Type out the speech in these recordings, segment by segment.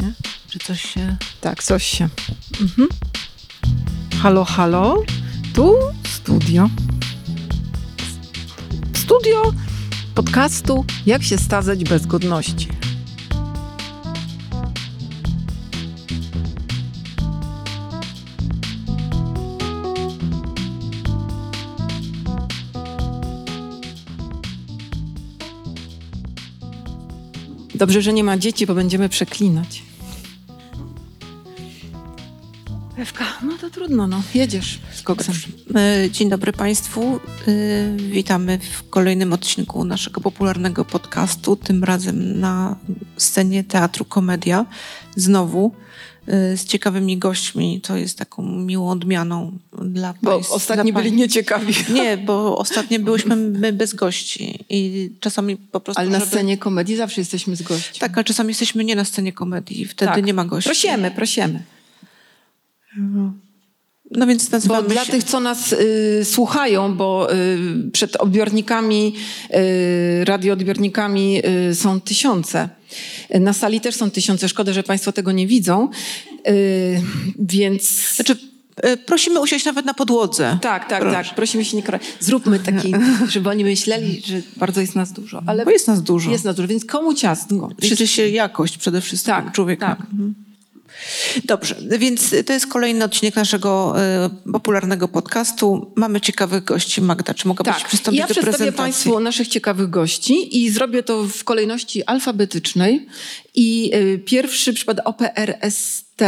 nie? Czy coś się... Tak, coś się. Mhm. Halo, halo. Tu studio. Studio podcastu Jak się stazać bez godności. Dobrze, że nie ma dzieci, bo będziemy przeklinać. No trudno, no. Jedziesz z koksem. E, Dzień dobry Państwu. E, Witamy w kolejnym odcinku naszego popularnego podcastu, tym razem na scenie Teatru Komedia. Znowu e, z ciekawymi gośćmi. To jest taką miłą odmianą dla Bo Państwa. ostatni dla byli nieciekawi. Nie, bo ostatnio byłyśmy my bez gości i czasami po prostu... Ale na żeby- scenie komedii zawsze jesteśmy z gośćmi. Tak, ale czasami jesteśmy nie na scenie komedii, wtedy Tak. nie ma gości. Prosimy, prosimy. No więc Bo dla się... tych, co nas y, słuchają, bo y, przed odbiornikami, y, radioodbiornikami y, są tysiące. Na sali też są tysiące. Szkoda, że Państwo tego nie widzą. Y, więc... Znaczy, e, prosimy usiąść nawet na podłodze. Tak, tak, Proszę. tak. Prosimy się nie. Zróbmy taki, żeby oni myśleli, że bardzo jest nas dużo. Ale Bo jest nas dużo. jest nas dużo, więc komu ciastko? Liczy się jakość przede wszystkim Tak, człowieka. tak. Mhm. Dobrze, więc to jest kolejny odcinek naszego e, popularnego podcastu. Mamy ciekawych gości. Magda, czy mogłabyś Tak, przystąpić ja do przedstawię prezentacji? Państwu naszych ciekawych gości i zrobię to w kolejności alfabetycznej. I y, pierwszy przypada OPRST.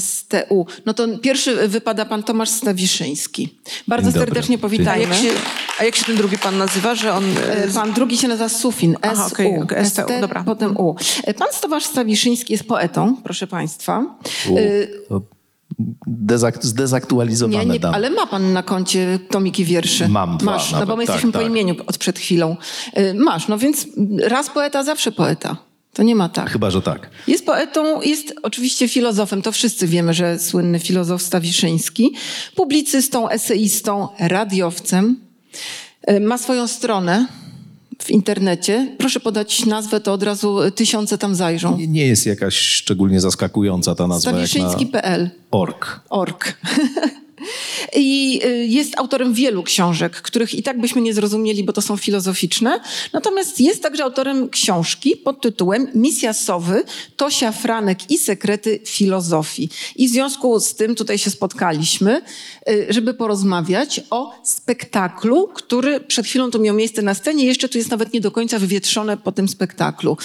STU. No to pierwszy wypada pan Tomasz Stawiszyński. Bardzo Dzień dobry. serdecznie A powitajmy. jak, się, a jak się ten drugi pan nazywa, że on... e, E, Pan drugi się nazywa Sufin, Aha, SU, okej, okej, STU, ST, dobra. potem U. E, Pan Tomasz Stawiszyński jest poetą, proszę państwa. U, E, to dezak- zdezaktualizowane Nie, nie, dane. ale ma pan na koncie tomiki wierszy. Mam dwa Masz, no nawet, bo my tak, jesteśmy po tak. imieniu od przed chwilą. Masz, no więc raz poeta, zawsze poeta. To nie ma tak. Chyba, że tak. Jest poetą, jest oczywiście filozofem, to wszyscy wiemy, że słynny filozof Stawiszyński, publicystą, eseistą, radiowcem. Y, Ma swoją stronę w internecie. Proszę podać nazwę, to od razu tysiące tam zajrzą. Nie, nie jest jakaś szczególnie zaskakująca ta nazwa jak na Stawiszyński.pl ork. I y, jest autorem wielu książek, których i tak byśmy nie zrozumieli, bo to są filozoficzne. Natomiast jest także autorem książki pod tytułem Misja Sowy, Tosia Franek i sekrety filozofii. I w związku z tym tutaj się spotkaliśmy, y, żeby porozmawiać o spektaklu, który przed chwilą tu miał miejsce na scenie. Jeszcze tu jest nawet nie do końca wywietrzone po tym spektaklu.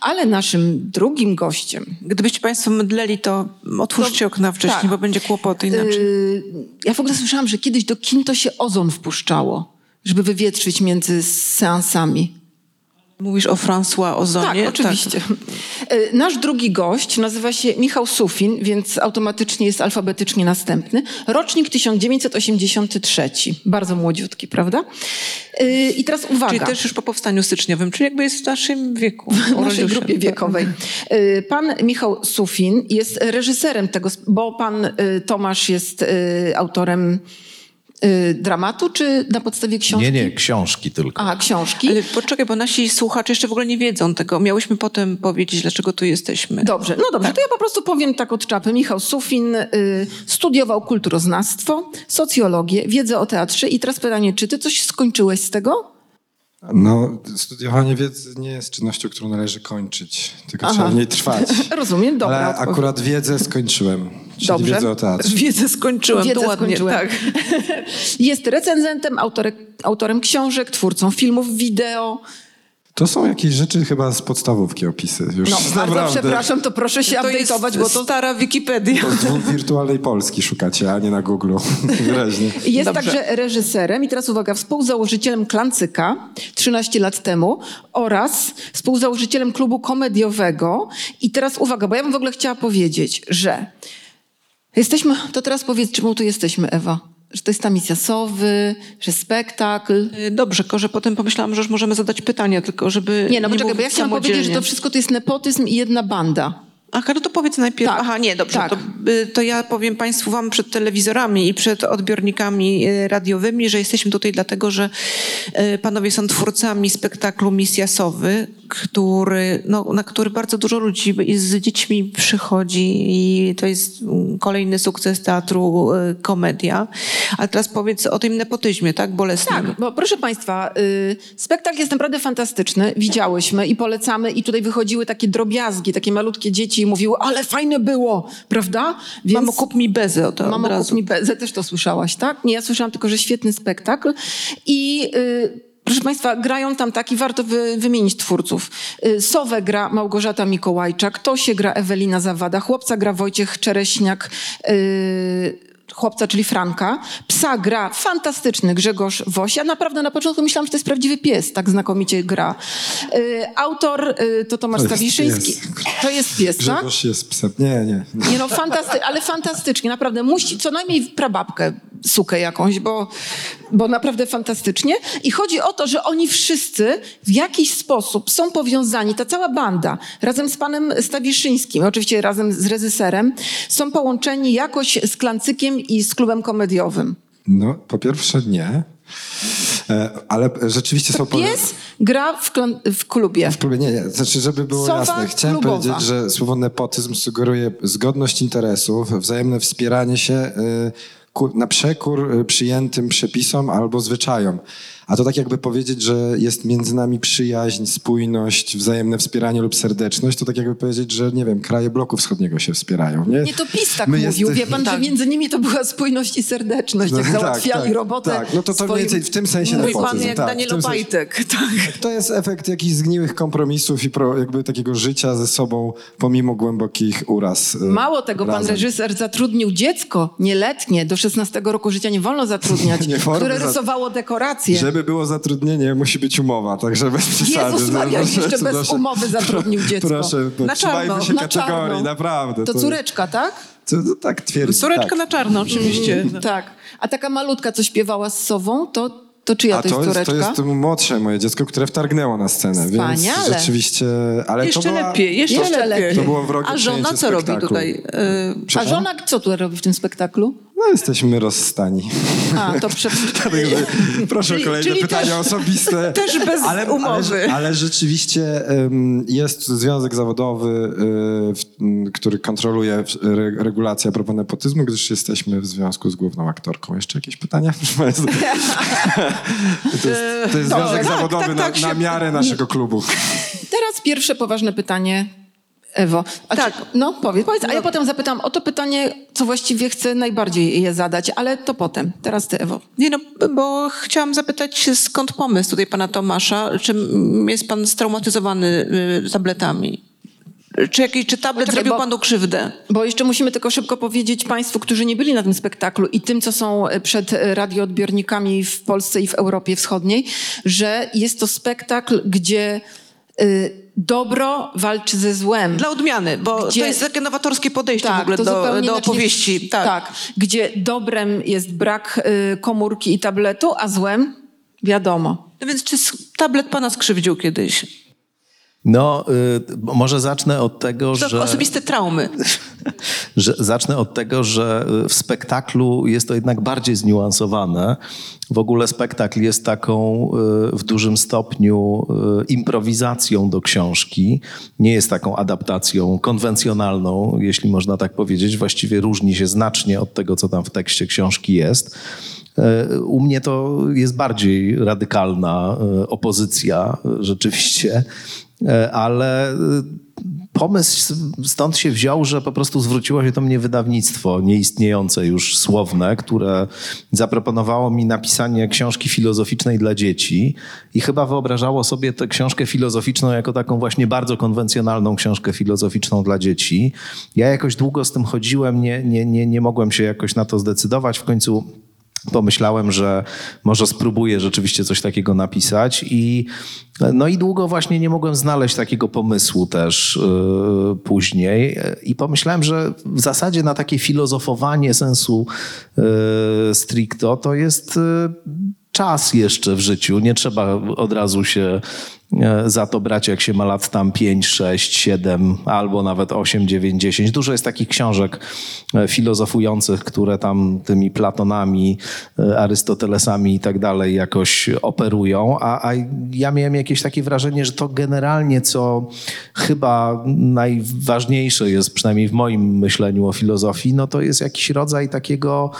Ale naszym drugim gościem Gdybyście państwo mydleli, to otwórzcie okna wcześniej, tak. bo będzie kłopot inaczej. Yy, ja w ogóle słyszałam, że kiedyś do kin to się ozon wpuszczało, żeby wywietrzyć między seansami. Mówisz o François Ozonie? Tak, oczywiście. Yy, Nasz drugi gość nazywa się Michał Sufin, więc automatycznie jest alfabetycznie następny. Rocznik 1983. Bardzo młodziutki, prawda? Yy, I teraz uwaga. Czyli też już po powstaniu styczniowym, czyli jakby jest w naszym wieku. w naszej grupie wiekowej. Y, Pan Michał Sufin jest reżyserem tego, bo pan Tomasz jest autorem dramatu, czy na podstawie książki? Nie, nie, książki tylko. Aha, książki. Ale poczekaj, bo nasi słuchacze jeszcze w ogóle nie wiedzą tego. Miałyśmy potem powiedzieć, dlaczego tu jesteśmy. Dobrze, no dobrze, to ja po prostu powiem tak od czapy. Michał Sufin y, studiował kulturoznawstwo, socjologię, wiedzę o teatrze i teraz pytanie, czy ty coś skończyłeś z tego? No, studiowanie wiedzy nie jest czynnością, którą należy kończyć, tylko Aha. trzeba w niej trwać. Rozumiem, dobra. Ale odpowiedź. akurat wiedzę skończyłem, czyli Dobrze. wiedzę o teatrze. Wiedzę skończyłem, Wiedzę to ładnie. skończyłem. Tak. Jest recenzentem, autorek, autorem książek, twórcą filmów, wideo. To są jakieś rzeczy chyba z podstawówki opisy. Już No, bardzo naprawdę. przepraszam, to proszę się update'ować, bo to stara Wikipedia. To wirtualnej Polski szukacie, a nie na Google. Wyraźnie. Jest Dobrze. także reżyserem i teraz uwaga, współzałożycielem Klancyka 13 lat temu oraz współzałożycielem klubu komediowego. I teraz uwaga, bo ja bym w ogóle chciała powiedzieć, że jesteśmy, to teraz powiedz, czemu tu jesteśmy, Ewa? Że to jest ta misja Sowy, że spektakl. Y, Dobrze, tylko że potem pomyślałam, że już możemy zadać pytania, tylko żeby Nie, no poczekaj, bo ja chciałam powiedzieć, że to wszystko to jest nepotyzm i jedna banda. Aha, no to powiedz najpierw. Tak, Aha, nie, dobrze. tak. To, y, to ja powiem Państwu Wam przed telewizorami i przed odbiornikami y, radiowymi, że jesteśmy tutaj dlatego, że y, panowie są twórcami spektaklu Misja Sowy, który, no, na który bardzo dużo ludzi z dziećmi przychodzi i to jest kolejny sukces teatru Komedia. A teraz powiedz o tym nepotyzmie, tak? Bolesnym. Tak, bo proszę Państwa, spektakl jest naprawdę fantastyczny. Widziałyśmy i polecamy i tutaj wychodziły takie drobiazgi, takie malutkie dzieci i mówiły, ale fajne było, prawda? Więc... Mamo, kup mi bezę o to od Mamo, razu. kup mi bezę, też to słyszałaś, tak? Nie, ja słyszałam tylko, że świetny spektakl i... Y, Proszę Państwa, grają tam tak i warto wy, wymienić twórców. Y, Sowę gra Małgorzata Mikołajczak, Tosię gra Ewelina Zawada, chłopca gra Wojciech Czereśniak, y, chłopca, czyli Franka. Psa gra fantastyczny Grzegorz Woś. Ja naprawdę na początku myślałam, że to jest prawdziwy pies, tak znakomicie gra. Y, autor y, to Tomasz To Stawiszyński. To jest pies, tak? Grzegorz jest psem. Nie, nie. Nie no, fantasty, ale fantastycznie, naprawdę. Musi co najmniej prababkę sukę jakąś, bo, bo naprawdę fantastycznie. I chodzi o to, że oni wszyscy w jakiś sposób są powiązani, ta cała banda, razem z panem Stawiszyńskim, oczywiście razem z reżyserem, są połączeni jakoś z Klancykiem i z klubem komediowym. No, po pierwsze nie. E, ale rzeczywiście są... powie- Pies gra w, w klubie. W klubie, nie, nie. Znaczy, żeby było Sowa jasne, chciałem klubowa. powiedzieć, że słowo nepotyzm sugeruje zgodność interesów, wzajemne wspieranie się y, na przekór y, przyjętym przepisom albo zwyczajom. A to tak jakby powiedzieć, że jest między nami przyjaźń, spójność, wzajemne wspieranie lub serdeczność, to tak jakby powiedzieć, że nie wiem, kraje bloku wschodniego się wspierają. Nie, Nie, to PiS tak My mówił. jeste- Wie pan, że Tak. między nimi to była spójność i serdeczność, jak Tak, załatwiali tak, robotę tak. No to to swoim... mniej więcej w tym sensie Mój nepotyzm. pan jak tak, Daniel tym sensie- Obajtek. Tak. To jest efekt jakichś zgniłych kompromisów i pro, jakby takiego życia ze sobą pomimo głębokich uraz. y, Mało tego, pan razem. reżyser zatrudnił dziecko nieletnie, do 16 roku życia nie wolno zatrudniać, Nie które rysowało dekoracje. Żeby było zatrudnienie, musi być umowa, także bez przesady. Jezus Maria, Proszę, jeszcze bez proszę. umowy zatrudnił dziecko. Proszę, no, Na czarno, się na kategorii, czarno. naprawdę. To córeczka, tak? To, to tak twierdzi. Córeczka tak. na czarno, oczywiście. Tak. A taka malutka, co śpiewała z Sową, to, to czyja A to jest to jest, córeczka? to jest to młodsze moje dziecko, które wtargnęło na scenę, Wspaniale. więc rzeczywiście... Ale Jeszcze to była, lepiej, jeszcze, Jeszcze lepiej. lepiej. To było wrogie A żona co robi spektaklu. tutaj? Y, A Przepraszam? żona co tu robi w tym spektaklu? No jesteśmy rozstani. A, to prze... Także Proszę Czyli- o kolejne czyli pytania też- osobiste. też bez ale, umowy. Ale, ale rzeczywiście em, jest związek zawodowy, y, w, który kontroluje regulację a propos nepotyzmu, gdyż jesteśmy w związku z główną aktorką. Jeszcze jakieś pytania? To jest, to jest związek tak, zawodowy tak, na, tak, na się- miarę naszego klubu. Teraz pierwsze poważne pytanie. Ewo, a Tak. Czy, no powiedz, powiedz, a ja potem zapytam o to pytanie, co właściwie chcę najbardziej je zadać, ale to potem. Teraz ty, Ewo. Nie no, bo chciałam zapytać, skąd pomysł tutaj pana Tomasza? Czy jest pan straumatyzowany y, tabletami? Czy, jakiś, czy tablet Poczekaj, zrobił bo- panu krzywdę? Bo jeszcze musimy tylko szybko powiedzieć Państwu, którzy nie byli na tym spektaklu i tym, co są przed radioodbiornikami w Polsce i w Europie Wschodniej, że jest to spektakl, gdzie y, dobro walczy ze złem. Dla odmiany, bo Gdzie- to jest takie nowatorskie podejście w Tak, ogóle to do, do inaczej opowieści. niż- Tak. tak, gdzie dobrem jest brak y, komórki i tabletu, a złem wiadomo. No więc czy tablet pana skrzywdził kiedyś? No, y, może zacznę od tego, To że... osobiste traumy. że zacznę od tego, że w spektaklu jest to jednak bardziej zniuansowane. W ogóle spektakl jest taką y, w dużym stopniu y, improwizacją do książki. Nie jest taką adaptacją konwencjonalną, jeśli można tak powiedzieć. Właściwie różni się znacznie od tego, co tam w tekście książki jest. Y, U mnie to jest bardziej radykalna y, opozycja, y, rzeczywiście, Y, ale y, pomysł stąd się wziął, że po prostu zwróciło się do mnie wydawnictwo nieistniejące już słowne, które zaproponowało mi napisanie książki filozoficznej dla dzieci i chyba wyobrażało sobie tę książkę filozoficzną jako taką właśnie bardzo konwencjonalną książkę filozoficzną dla dzieci. Ja jakoś długo z tym chodziłem, nie, nie, nie, nie mogłem się jakoś na to zdecydować. W końcu pomyślałem, że może spróbuję rzeczywiście coś takiego napisać i no i długo właśnie nie mogłem znaleźć takiego pomysłu też yy, później. I pomyślałem, że w zasadzie na takie filozofowanie sensu yy, stricto to jest yy, czas jeszcze w życiu. Nie trzeba od razu się e, za to brać, jak się ma lat tam 5, 6, 7 albo nawet 8, 9, 10. Dużo jest takich książek e, filozofujących, które tam tymi Platonami, e, Arystotelesami i tak dalej jakoś operują, a, a ja miałem jakieś takie wrażenie, że to generalnie, co chyba najważniejsze jest, przynajmniej w moim myśleniu o filozofii, no to jest jakiś rodzaj takiego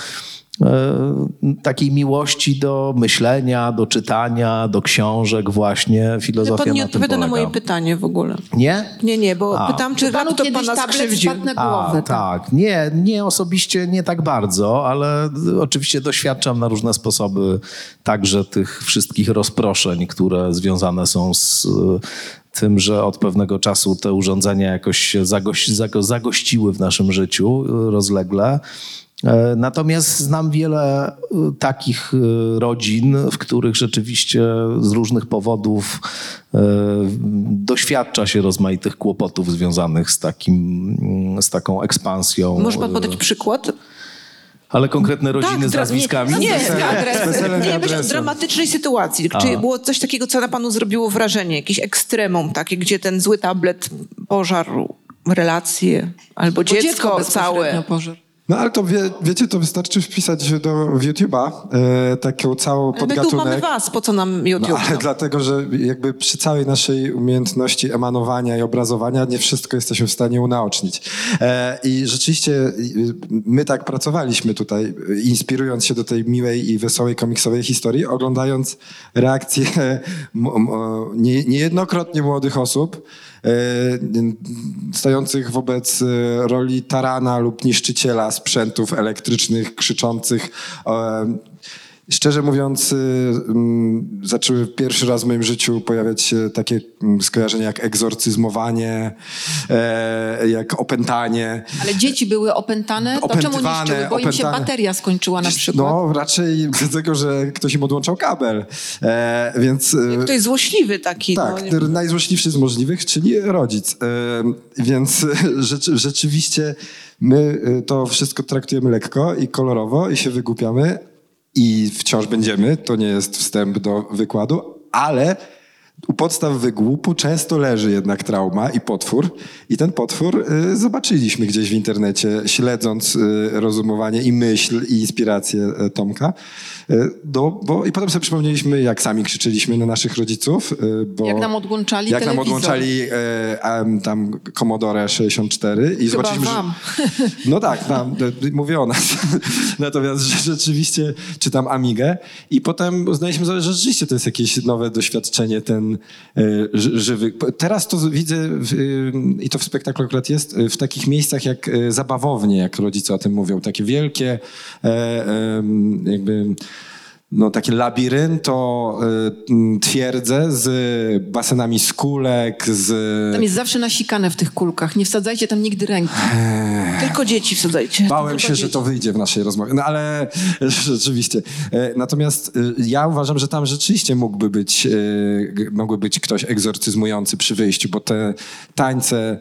takiej miłości do myślenia, do czytania, do książek właśnie. Filozofia pan nie odpowiada na moje pytanie w ogóle. Nie? Nie, nie, bo A. pytam, czy, Czy panu to pana skrzywdził. A, głowę? tak. Nie, nie osobiście nie tak bardzo, ale oczywiście doświadczam na różne sposoby także tych wszystkich rozproszeń, które związane są z e, tym, że od pewnego czasu te urządzenia jakoś się zagoś, zago, zagościły w naszym życiu e, rozlegle. E, Natomiast znam wiele e, takich e, rodzin, w których rzeczywiście z różnych powodów doświadcza się rozmaitych kłopotów związanych z, takim, z taką ekspansją. Może pan e, podać przykład? Ale konkretne rodziny z dra- nazwiskami? Nie, Z weselem- adres. z weselem i nie myślę o adresem. dramatycznej sytuacji. Czy było coś takiego, co na panu zrobiło wrażenie? Jakiś ekstremum takie, gdzie ten zły tablet pożarł relacje albo Bo dziecko, bezpośrednio całe. pożar. No ale to wie, wiecie, to wystarczy wpisać do YouTube'a e, taką całą My tu mamy podgatunek. was, po co nam YouTube? No, ale dlatego, że jakby przy całej naszej umiejętności emanowania i obrazowania nie wszystko jesteśmy w stanie unaocznić. E, I rzeczywiście my tak pracowaliśmy tutaj, inspirując się do tej miłej i wesołej komiksowej historii, oglądając reakcje niejednokrotnie młodych osób, stojących wobec e, roli tarana lub niszczyciela sprzętów elektrycznych, krzyczących. Szczerze mówiąc, y, mm, zaczęły pierwszy raz w moim życiu pojawiać się takie mm, skojarzenia jak egzorcyzmowanie, e, jak opętanie. Ale dzieci były opętane, to czemu niszczyły? Bo im się bateria skończyła na przykład. No, raczej dlatego, że ktoś im odłączał kabel. E, więc... e, Ktoś złośliwy taki. tak, no. który najzłośliwszy z możliwych, czyli rodzic. Więc rzeczy, rzeczywiście my y, to wszystko traktujemy lekko i kolorowo i się wygłupiamy i wciąż będziemy. To nie jest wstęp do wykładu, ale u podstaw wygłupu często leży jednak trauma i potwór. I ten potwór y, zobaczyliśmy gdzieś w internecie, śledząc y, rozumowanie i myśl i inspirację y, Tomka. Do, bo, I potem sobie przypomnieliśmy, jak sami krzyczeliśmy na naszych rodziców. Bo, Jak nam odłączali Jak nam telewizor. odłączali e, tam Commodore 64 i Chyba zobaczyliśmy, wam. że... No tak, tam, mówię o nas. Natomiast że rzeczywiście czytam Amigę i potem uznaliśmy, że rzeczywiście to jest jakieś nowe doświadczenie, ten e, ży- żywy... Teraz to widzę e, i to w spektaklu akurat jest, e, w takich miejscach jak e, zabawownie, jak rodzice o tym mówią. Takie wielkie e, jakby no, takie labirynto y, m, twierdze z basenami z kulek, z... Tam jest zawsze nasikane w tych kulkach. Nie wsadzajcie tam nigdy ręki. Tylko dzieci wsadzajcie. Bałem Tylko się, że dzieci. to wyjdzie w naszej rozmowie. No ale rzeczywiście. E, Natomiast e, ja uważam, że tam rzeczywiście mógłby być, e, mógłby być ktoś egzorcyzmujący przy wyjściu, bo te tańce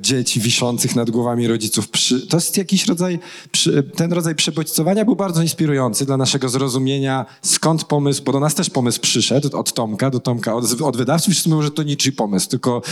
dzieci wiszących nad głowami rodziców, przy, to jest jakiś rodzaj, ten rodzaj przebodźcowania był bardzo inspirujący dla naszego zrozumienia, skąd pomysł, bo do nas też pomysł przyszedł od Tomka, do Tomka, od, od wydawców, wszyscy mówią, że to niczyj pomysł, tylko,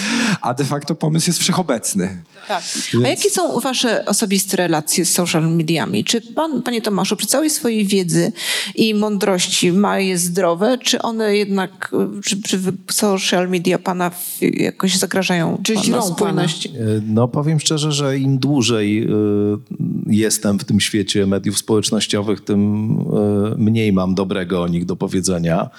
a de facto pomysł jest wszechobecny. Tak. A jakie są wasze osobiste relacje z social mediami? Czy pan, panie Tomaszu, przy całej swojej wiedzy i mądrości ma je zdrowe, czy one jednak, y, czy, czy social media pana jakoś zagrażają Czy pana spójności? E, No powiem szczerze, że im dłużej e, jestem w tym świecie mediów społecznościowych, tym e, mniej mam dobrego o nich do powiedzenia.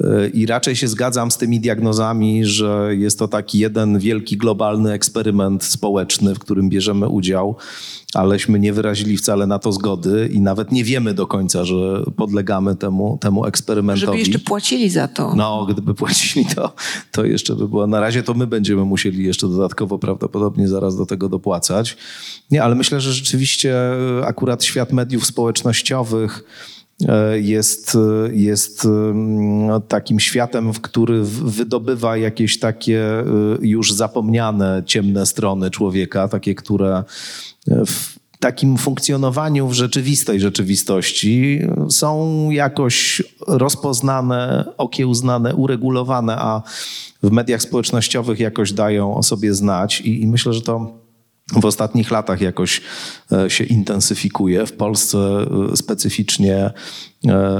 E, I raczej się zgadzam z tymi diagnozami, że jest to taki jeden wielki globalny eksperyment społeczny, w którym bierzemy udział, aleśmy nie wyrazili wcale na to zgody i nawet nie wiemy do końca, że podlegamy temu, temu eksperymentowi. Żeby jeszcze płacili za to. No, gdyby płacili, to, to jeszcze by było. Na razie to my będziemy musieli jeszcze dodatkowo prawdopodobnie zaraz do tego dopłacać. Nie, ale myślę, że rzeczywiście e, akurat świat mediów społecznościowych jest, e, jest mm, takim światem, w który wydobywa jakieś takie e, już zapomniane ciemne strony człowieka, takie, które e, w takim funkcjonowaniu w rzeczywistej rzeczywistości są jakoś rozpoznane, okiełznane, uregulowane, a w mediach społecznościowych jakoś dają o sobie znać. I, i myślę, że to w ostatnich latach jakoś e, się intensyfikuje. W Polsce e, specyficznie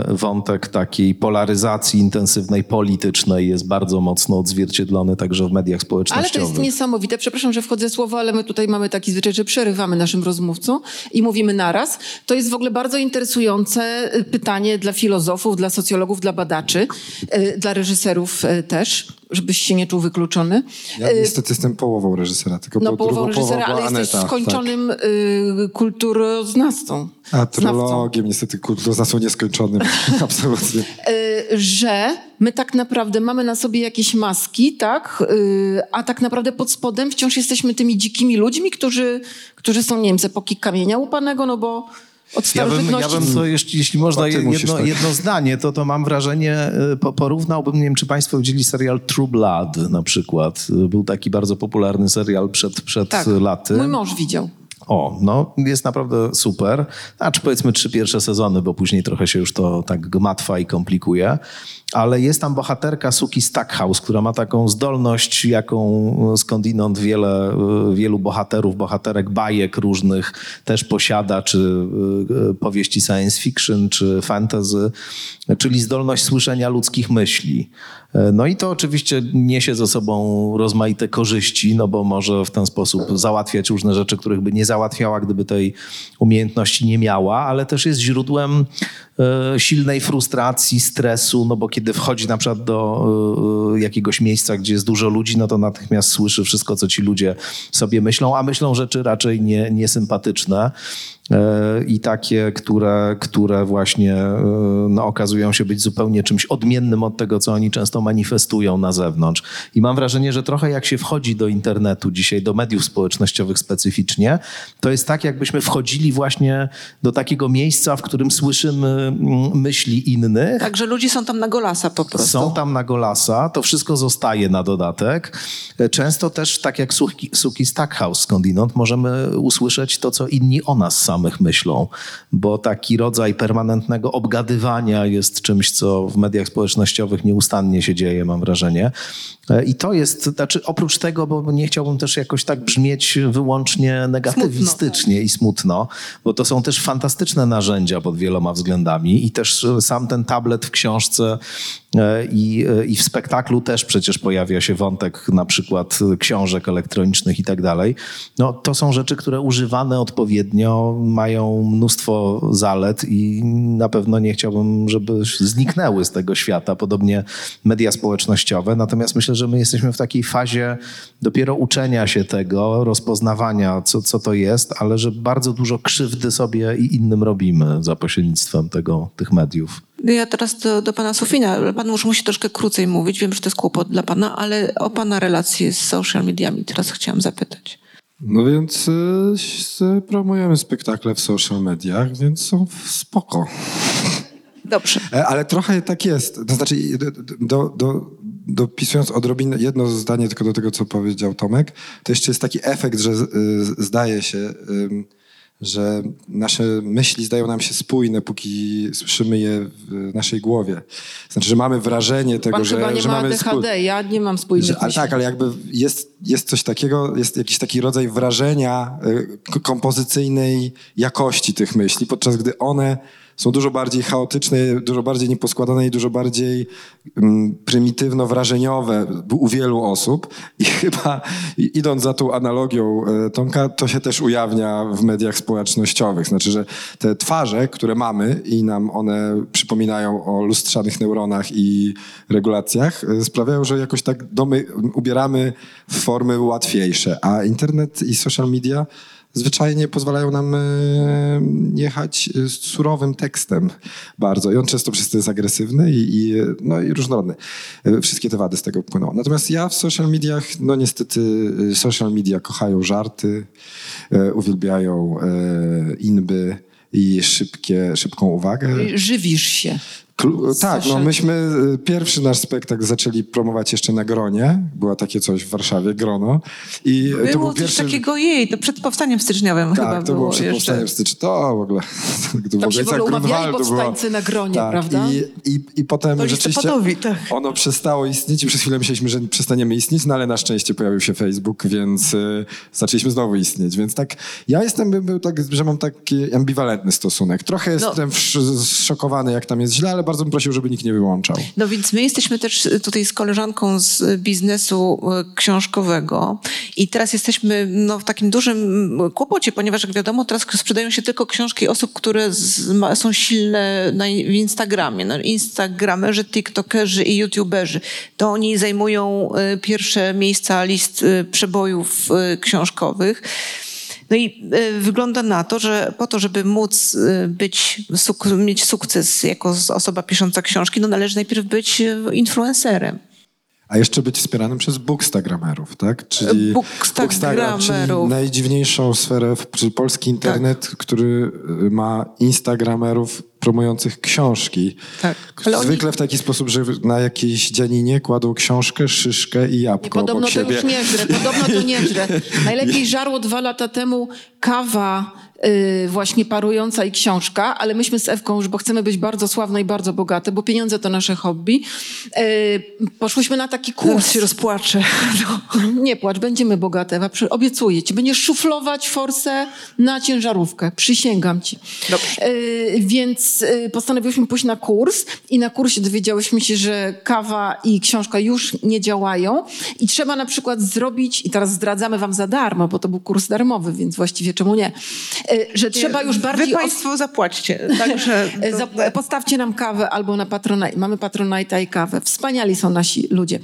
wątek takiej polaryzacji intensywnej politycznej jest bardzo mocno odzwierciedlony także w mediach społecznościowych. Ale to jest niesamowite. Przepraszam, że wchodzę słowo, ale my tutaj mamy taki zwyczaj, że przerywamy naszym rozmówcom i mówimy naraz. To jest w ogóle bardzo interesujące pytanie dla filozofów, dla socjologów, dla badaczy, dla reżyserów też żebyś się nie czuł wykluczony. Ja niestety jestem połową reżysera, tylko no, po połową reżysera, ale Aneta, jesteś skończonym tak. kulturoznawcą. A trologiem, niestety kulturoznawcą nieskończonym, absolutnie. Y, że my tak naprawdę mamy na sobie jakieś maski, tak? Y, a tak naprawdę pod spodem wciąż jesteśmy tymi dzikimi ludźmi, którzy, którzy są, nie wiem, z epoki kamienia łupanego, no bo od ja bym, ja bym to, jeśli, jeśli można, jedno, tak. jedno zdanie, to, to mam wrażenie, y, porównałbym, nie wiem, czy państwo widzieli serial True Blood na przykład. Był taki bardzo popularny serial przed, przed tak, laty. mój mąż widział. O, no jest naprawdę super. Znaczy powiedzmy trzy pierwsze sezony, bo później trochę się już to tak gmatwa i komplikuje. Ale jest tam bohaterka Suki Stackhouse, która ma taką zdolność, jaką skądinąd wiele, wielu bohaterów, bohaterek bajek różnych też posiada, czy e, powieści science fiction, czy fantasy, czyli zdolność słyszenia ludzkich myśli. E, no i to oczywiście niesie ze sobą rozmaite korzyści, no bo może w ten sposób załatwiać różne rzeczy, których by nie załatwiała, gdyby tej umiejętności nie miała, ale też jest źródłem e, silnej frustracji, stresu, no bo kiedy wchodzi na przykład do e, jakiegoś miejsca, gdzie jest dużo ludzi, no to natychmiast słyszy wszystko, co ci ludzie sobie myślą, a myślą rzeczy raczej nie, niesympatyczne i takie, które, które właśnie no, okazują się być zupełnie czymś odmiennym od tego, co oni często manifestują na zewnątrz. I mam wrażenie, że trochę jak się wchodzi do internetu dzisiaj, do mediów społecznościowych specyficznie, to jest tak, jakbyśmy wchodzili właśnie do takiego miejsca, w którym słyszymy mm, myśli innych. Także ludzie są tam na golasa po prostu. Są tam na golasa, to wszystko zostaje na dodatek. Często też, tak jak Suki, Suki Stackhouse skądinąd, możemy usłyszeć to, co inni o nas samych myślą, bo taki rodzaj permanentnego obgadywania jest czymś, co w mediach społecznościowych nieustannie się dzieje, mam wrażenie. E, I to jest, znaczy oprócz tego, bo nie chciałbym też jakoś tak brzmieć wyłącznie negatywistycznie smutno, i smutno, bo to są też fantastyczne narzędzia pod wieloma względami i też sam ten tablet w książce e, i, e, i w spektaklu też przecież pojawia się wątek na przykład książek elektronicznych i tak dalej. No, to są rzeczy, które używane odpowiednio mają mnóstwo zalet i na pewno nie chciałbym, żeby zniknęły z tego świata, podobnie media społecznościowe. Natomiast myślę, że my jesteśmy w takiej fazie dopiero uczenia się tego, rozpoznawania, co, co to jest, ale że bardzo dużo krzywdy sobie i innym robimy za pośrednictwem tego, tych mediów. Ja teraz do, do pana Sofina. Pan już musi troszkę krócej mówić. Wiem, że to jest kłopot dla pana, ale o pana relacje z social mediami teraz chciałam zapytać. No więc y, promujemy spektakle w social mediach, więc są spoko. Dobrze. E, ale trochę tak jest. To znaczy, do, do, dopisując odrobinę, jedno zdanie tylko do tego, co powiedział Tomek, to jeszcze jest taki efekt, że zdaje się, że nasze myśli zdają nam się spójne, póki słyszymy je w naszej głowie. Znaczy, że mamy wrażenie tego, Pan że, chyba nie że ma mamy ADHD, spój... ja nie mam spójnych że, myśli. Tak, ale jakby jest, jest coś takiego, jest jakiś taki rodzaj wrażenia y, kompozycyjnej jakości tych myśli, podczas gdy one są dużo bardziej chaotyczne, dużo bardziej nieposkładane i dużo bardziej um, prymitywno-wrażeniowe u wielu osób. I chyba idąc za tą analogią e, Tomka, to się też ujawnia w mediach społecznościowych. Znaczy, że te twarze, które mamy i nam one przypominają o lustrzanych neuronach i regulacjach, e, sprawiają, że jakoś tak domy ubieramy w formy łatwiejsze. A internet i social media zwyczajnie pozwalają nam e, jechać z surowym tekstem bardzo. I on często przez to jest agresywny i, i, no, i różnorodny. E, wszystkie te wady z tego płyną. Natomiast ja w social mediach, no niestety e, social media kochają żarty, uwielbiają inby i szybkie, szybką uwagę. Żywisz się. Klu- tak, no myśmy y, pierwszy nasz spektakl zaczęli promować jeszcze na Gronie. Było takie coś w Warszawie, Grono. I Było to był coś pierwszy... takiego jej, to przed powstaniem styczniowym chyba Tak, to było było przed jeszcze. powstaniem stycznia. To w ogóle... To Tam się w ogóle umawiali powstańcy na gronie, tak, prawda? I, i, I potem To rzeczywiście tak. ono przestało istnieć i przez chwilę myśleliśmy, że przestaniemy istnieć, no ale na szczęście pojawił się Facebook, więc y, zaczęliśmy znowu istnieć. Więc tak, ja jestem, bym był tak, że mam taki ambiwalentny stosunek. Trochę No. jestem zszokowany, jak tam jest źle, ale bardzo bym prosił, żeby nikt nie wyłączał. No więc my jesteśmy też tutaj z koleżanką z biznesu e, książkowego i teraz jesteśmy no, w takim dużym kłopocie, ponieważ jak wiadomo, teraz sprzedają się tylko książki osób, które z, ma, są silne na, w Instagramie. No, Instagramerzy, TikTokerzy i YouTuberzy. To oni zajmują e, pierwsze miejsca list e, przebojów książkowych. No i e, wygląda na to, że po to, żeby móc e, być, mieć sukces jako osoba pisząca książki, no należy najpierw być e, influencerem. A jeszcze być wspieranym przez bookstagramerów, tak? Czyli Bookstagramerów. Bookstagram, czyli najdziwniejszą sferę, w- czyli polski internet, Tak. który y, ma instagramerów promujących książki. Tak, oni- Zwykle w taki sposób, że na jakiejś dzianinie kładą książkę, szyszkę i jabłko Podobno obok to siebie. już nie żre, podobno to nie żre. Najlepiej żarło dwa lata temu kawa właśnie parująca i książka, ale myśmy z Ewką już, bo chcemy być bardzo sławne i bardzo bogate, bo pieniądze to nasze hobby, y, poszłyśmy na taki kurs. Zaraz się rozpłaczę. Nie płacz, będziemy bogate, Ewa, obiecuję ci. Będziesz szuflować forsę na ciężarówkę, przysięgam ci. Dobrze. Y, więc y, postanowiłyśmy pójść na kurs i na kursie dowiedziałyśmy się, że kawa i książka już nie działają i trzeba na przykład zrobić, i teraz zdradzamy wam za darmo, bo to był kurs darmowy, więc właściwie czemu nie, y, że trzeba już bardziej... Wy państwo zapłaćcie. Także E, to, postawcie nam kawę albo na Patronite. Mamy Patronite'a i kawę. Wspaniali są nasi ludzie,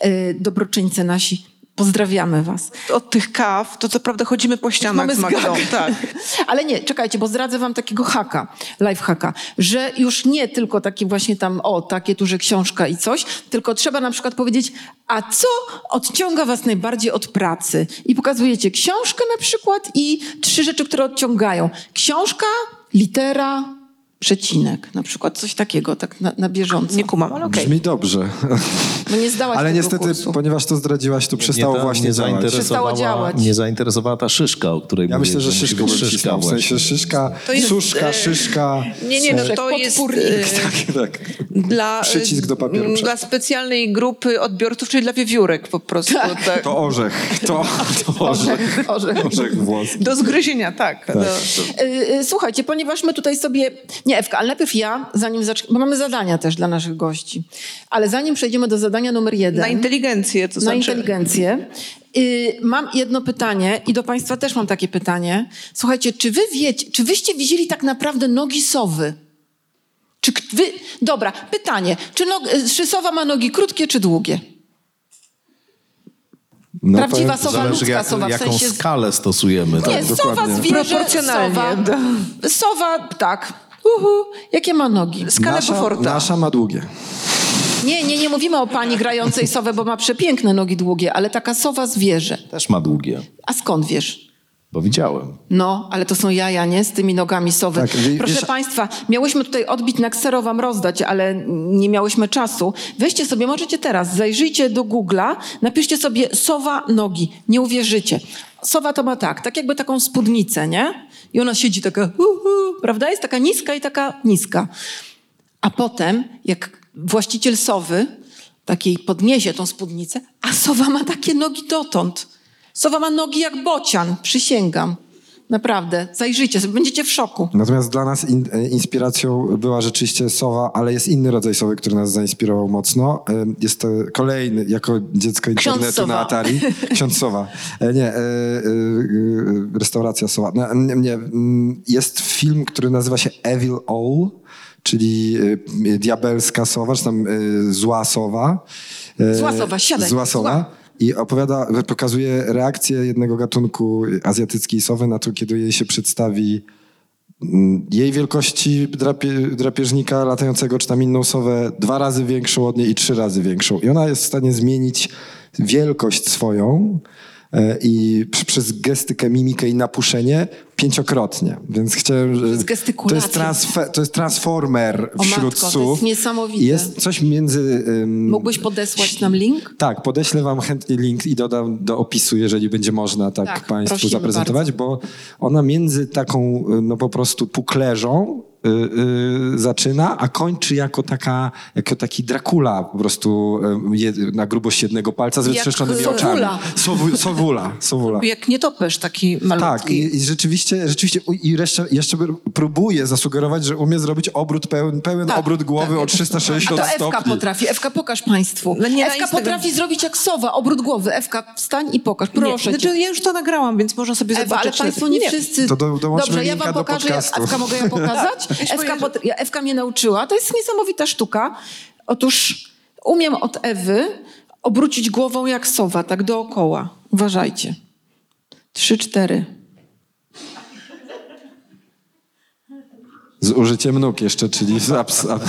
e, dobroczyńcy nasi. Pozdrawiamy was. od tych kaw, to co prawda chodzimy po ścianach Mamy z Magdą. Tak. Ale nie, czekajcie, bo zdradzę wam takiego haka, life haka, że już nie tylko takie właśnie tam, o, takie tu, że książka i coś, tylko trzeba na przykład powiedzieć, a co odciąga was najbardziej od pracy? I pokazujecie książkę na przykład i trzy rzeczy, które odciągają. Książka, litera, przecinek, na przykład coś takiego, tak na, na bieżąco. Nie kumam, ale okej. Brzmi dobrze. No nie zdałaś Ale niestety, kursu. ponieważ to zdradziłaś, to przestało ta- właśnie działać. Przestało działać. Nie zainteresowała ta szyszka, o której Ja myślę, że być bym cisnął. W sensie szyszka, To jest, suszka, e, szyszka. Nie, nie, no to jest e, Tak. dla, Przycisk do papieru dla specjalnej grupy odbiorców, czyli dla wiewiórek po prostu. Tak. To orzech. To, to orzech. Orzech. Orzech włoski. Do zgryzienia, tak. Do, Y, y, Słuchajcie, ponieważ my tutaj sobie... Nie, Ewka, ale najpierw ja, zanim zacznę... Bo mamy zadania też dla naszych gości. Ale zanim przejdziemy do zadania numer jeden... na inteligencję, to na znaczy... inteligencję. Y, mam jedno pytanie i do Państwa też mam takie pytanie. Słuchajcie, czy wy wiecie, czy wyście widzieli tak naprawdę nogi sowy? Czy wy... Dobra, pytanie. Czy, nog... czy sowa ma nogi krótkie czy długie? No, Prawdziwa sowa Zależy ludzka jak, sowa, w jaką sensie... skalę stosujemy. Nie, tak? sowa dokładnie. zwierzę, sowa. Sowa, tak. Uhu. Jakie ma nogi? Skalę Nasza, Beauforta. nasza ma długie. Nie, nie, nie mówimy o pani grającej sowę, bo ma przepiękne nogi długie, ale taka sowa zwierzę. Też ma długie, A skąd wiesz? bo widziałem. No, ale to są jaja, nie? Z tymi nogami sowy. Tak, wie- Proszę wiesz- Państwa, miałyśmy tutaj odbić na ksero wam rozdać, ale nie miałyśmy czasu. Weźcie sobie, możecie teraz, zajrzyjcie do Google'a, napiszcie sobie sowa nogi. Nie uwierzycie. Sowa to ma tak, tak jakby taką spódnicę, nie? I ona siedzi taka, uhu, prawda? Jest taka niska i taka niska. A potem, jak właściciel sowy takiej podniesie tą spódnicę, a sowa ma takie nogi dotąd. Sowa ma nogi jak bocian, przysięgam. Naprawdę, zajrzyjcie będziecie w szoku. Natomiast dla nas in, e, inspiracją była rzeczywiście sowa, ale jest inny rodzaj sowy, który nas zainspirował mocno. E, Jest to kolejny, jako dziecko internetu na Atari. Ksiądz Sowa. E, Nie, restauracja Sowa. No, nie, jest film, który nazywa się Evil Owl, czyli diabelska sowa, czy tam zła sowa. Zła sowa, siadaj. Zła sowa. Zła. I opowiada, pokazuje reakcję jednego gatunku azjatyckiej sowy na to, kiedy jej się przedstawi mm, jej wielkości drapie, drapieżnika latającego, czy tam inną sowę, dwa razy większą od niej i trzy razy większą. I ona jest w stanie zmienić wielkość swoją e, i przez gestykę, mimikę i napuszenie pięciokrotnie, więc chciałem... To jest, transfe, to jest transformer O wśród matko, to jest niesamowite. Jest coś między... ym, Mógłbyś podesłać nam link? Tak, podeślę wam chętnie link i dodam do opisu, jeżeli będzie można tak, Tak, Państwu zaprezentować, bo ona między taką y, no po prostu puklerzą y, y, zaczyna, a kończy jako taka, jako taki Dracula po prostu y, na grubość jednego palca z wytrzeszczonymi oczami. Sowula. Sowu, sowula. Sowula. Jak nietoperz taki malutki. Tak, i, i rzeczywiście, rzeczywiście u- i jeszcze, jeszcze próbuję zasugerować, że umie zrobić obrót pełen, pełen Tak, obrót głowy tak. o 360 A to Ewka stopni. potrafi. Ewka, pokaż Państwu. No nie Ewka Instagram. potrafi zrobić jak sowa, obrót głowy. Ewka, wstań i pokaż, proszę nie, cię. znaczy, ja już to nagrałam, więc można sobie Ewa, zobaczyć. ale Państwo nie, wszyscy... To do- Dobrze, ja Wam pokażę. jak- podcastu. Ewka, mogę ja pokazać? Ewka, pot... ja, Ewka mnie nauczyła. To jest niesamowita sztuka. Otóż umiem od Ewy obrócić głową jak sowa, tak dookoła. Uważajcie. Trzy, cztery. Z użyciem nóg jeszcze, czyli z abs, ab,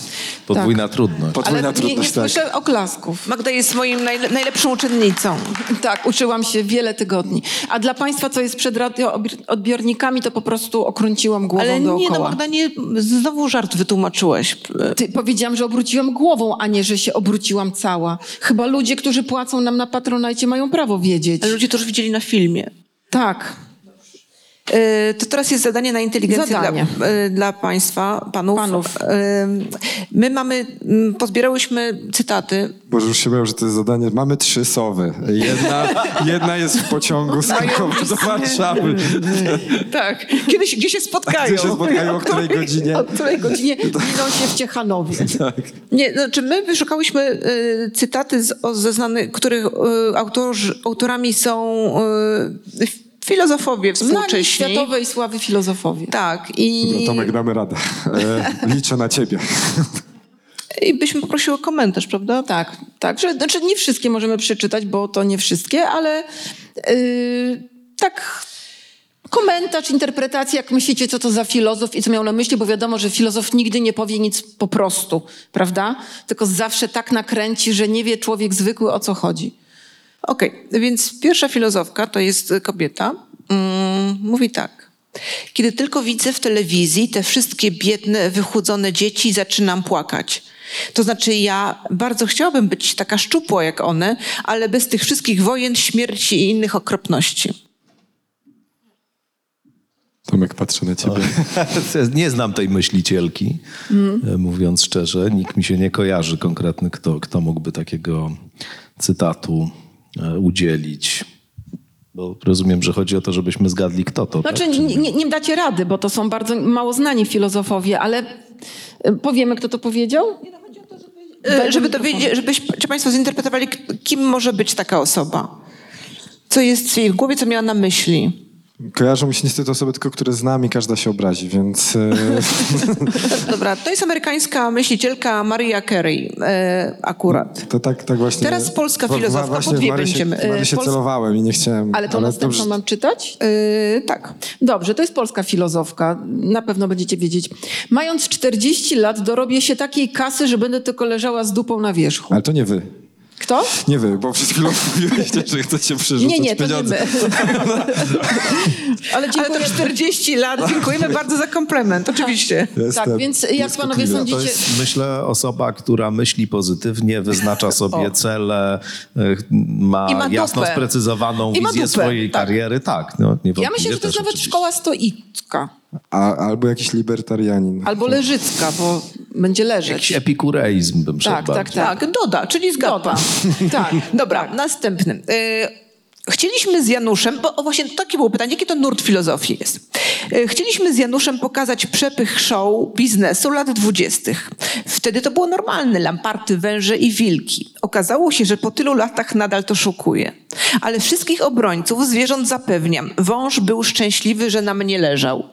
Podwójna trudność. podwójna Ale nie, nie trudność. tak. słyszę oklasków. Magda jest moim najle- najlepszą uczennicą. Tak, uczyłam się wiele tygodni. A dla Państwa, co jest przed radioodbiornikami, to po prostu okręciłam głową Ale dookoła. nie, no Magda, nie, znowu żart wytłumaczyłeś. Ty, powiedziałam, że obróciłam głową, a nie, że się obróciłam cała. Chyba ludzie, którzy płacą nam na Patronajcie mają prawo wiedzieć. Ale ludzie to już widzieli na filmie. Tak. E, To teraz jest zadanie na inteligencję Zadanie. Dla, e, dla Państwa, panów. Panów. My mamy, m, pozbierałyśmy cytaty. Bo już się bałem, że to jest zadanie. Mamy trzy sowy. Jedna, jedna jest w pociągu z Krakowa do Warszawy. Tak. Kiedyś, gdzie się spotkają. Gdzie się spotkają, o której godzinie? O której godzinie widzą się w Ciechanowie. Nie, znaczy my wyszukałyśmy e, cytaty z, o, ze znanych, których autorzy, autorami są filozofowie Znani współcześni. światowej sławy filozofowie. Tak. I, No, Tomek, damy radę. E, liczę na ciebie. I byśmy poprosiły o komentarz, prawda? Tak, tak. Że, znaczy nie wszystkie możemy przeczytać, bo to nie wszystkie, ale yy, tak komentarz, interpretacja, jak myślicie, co to za filozof i co miał na myśli, bo wiadomo, że filozof nigdy nie powie nic po prostu, prawda? Tylko zawsze tak nakręci, że nie wie człowiek zwykły, o co chodzi. Okej, więc pierwsza filozofka to jest kobieta. Mm, mówi tak. Kiedy tylko widzę w telewizji te wszystkie biedne, wychudzone dzieci, zaczynam płakać. To znaczy, ja bardzo chciałabym być taka szczupła jak one, ale bez tych wszystkich wojen, śmierci i innych okropności. Tomek, patrzę na ciebie. Nie znam tej myślicielki, e, mówiąc szczerze. Nikt mi się nie kojarzy konkretny, kto, kto mógłby takiego cytatu udzielić. Bo rozumiem, że chodzi o to, żebyśmy zgadli, kto to. Znaczy, tak? Czy nie, nie, nie dacie rady, bo to są bardzo mało znani filozofowie, ale y, powiemy, kto to powiedział? E, Żeby dowiedzieć, żebyś, czy Państwo zinterpretowali, kim może być taka osoba. Co jest w jej głowie, co miała na myśli. Kojarzą mi się niestety osoby tylko, które znam i każda się obrazi, więc... E, Dobra, to jest amerykańska myślicielka Maria Carey e, akurat. to tak, tak właśnie... Teraz polska filozofka, właśnie po dwie będziemy. w Marysię Pols- celowałem i nie chciałem. Ale to następną dobrze- mam czytać? E, tak. Dobrze, to jest polska filozofka. Na pewno będziecie wiedzieć. Mając 40 lat, dorobię się takiej kasy, że będę tylko leżała z dupą na wierzchu. Ale to nie wy. Kto? Nie wy, bo przed chwilą mówiliście, że chcecie przerzucać Nie, nie, to nie pieniądze. my. Ale Ale dziękuję. to 40 lat. Dziękujemy bardzo za komplement, oczywiście. Jestem Tak, więc jak panowie To sądzicie... jest, myślę, osoba, która myśli pozytywnie, wyznacza sobie cele, e, ma, ma jasno dupę. sprecyzowaną I wizję swojej tak. kariery. Tak, no, Ja myślę, że to jest też nawet oczywiście. szkoła stoicka. A, albo jakiś libertarianin. Albo leżycka, bo będzie leżeć. Jakiś epikureizm bym Tak, tak, bardziej. tak. Tak, doda, czyli zgadza. Tak. Dobra, następny. E, Chcieliśmy z Januszem, bo właśnie takie było pytanie, jaki to nurt filozofii jest. E, Chcieliśmy z Januszem pokazać przepych show biznesu lat dwudziestych. Wtedy to było normalne, lamparty, węże i wilki. Okazało się, że po tylu latach nadal to szukuje. Ale wszystkich obrońców zwierząt zapewniam, wąż był szczęśliwy, że na mnie leżał.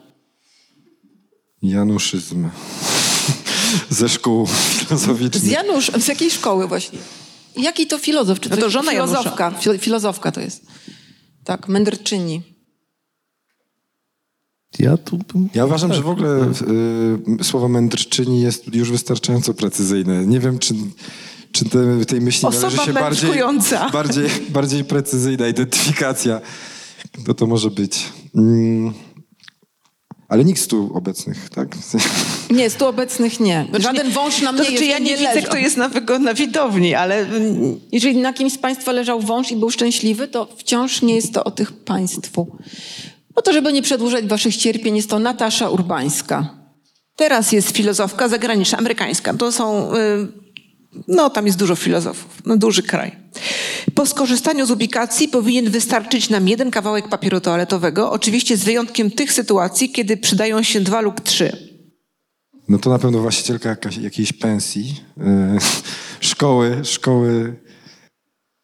Januszyzm. Ze szkół Z filozoficznych. Janusz, z jakiej szkoły właśnie? Jaki to filozof? Czy No to jest żona Janusza. filozofka? Fil- Filozofka to jest. Tak, mędrczyni. Ja tu bym... Ja uważam, że w ogóle y, słowo mędrczyni jest już wystarczająco precyzyjne. Nie wiem, czy, czy te, tej myśli Osoba należy się bardziej, bardziej, bardziej precyzyjna identyfikacja. Kto to może być? Mm, Ale nikt z tu obecnych, tak? Nie, z tu obecnych nie. Żaden wąż na mnie To znaczy, jeszcze ja nie, widzę, leżał. kto jest na, na widowni, ale Jeżeli na kimś z Państwa leżał wąż i był szczęśliwy, to wciąż nie jest to o tych Państwu. Po to, żeby nie przedłużać Waszych cierpień, jest to Natasza Urbańska. teraz jest filozofka zagraniczna, amerykańska. To są, y, no tam jest dużo filozofów, no duży kraj. Po skorzystaniu z ubikacji powinien wystarczyć nam jeden kawałek papieru toaletowego, oczywiście z wyjątkiem tych sytuacji, kiedy przydają się dwa lub trzy. No to na pewno właścicielka jakaś, jakiejś pensji, e, szkoły, szkoły.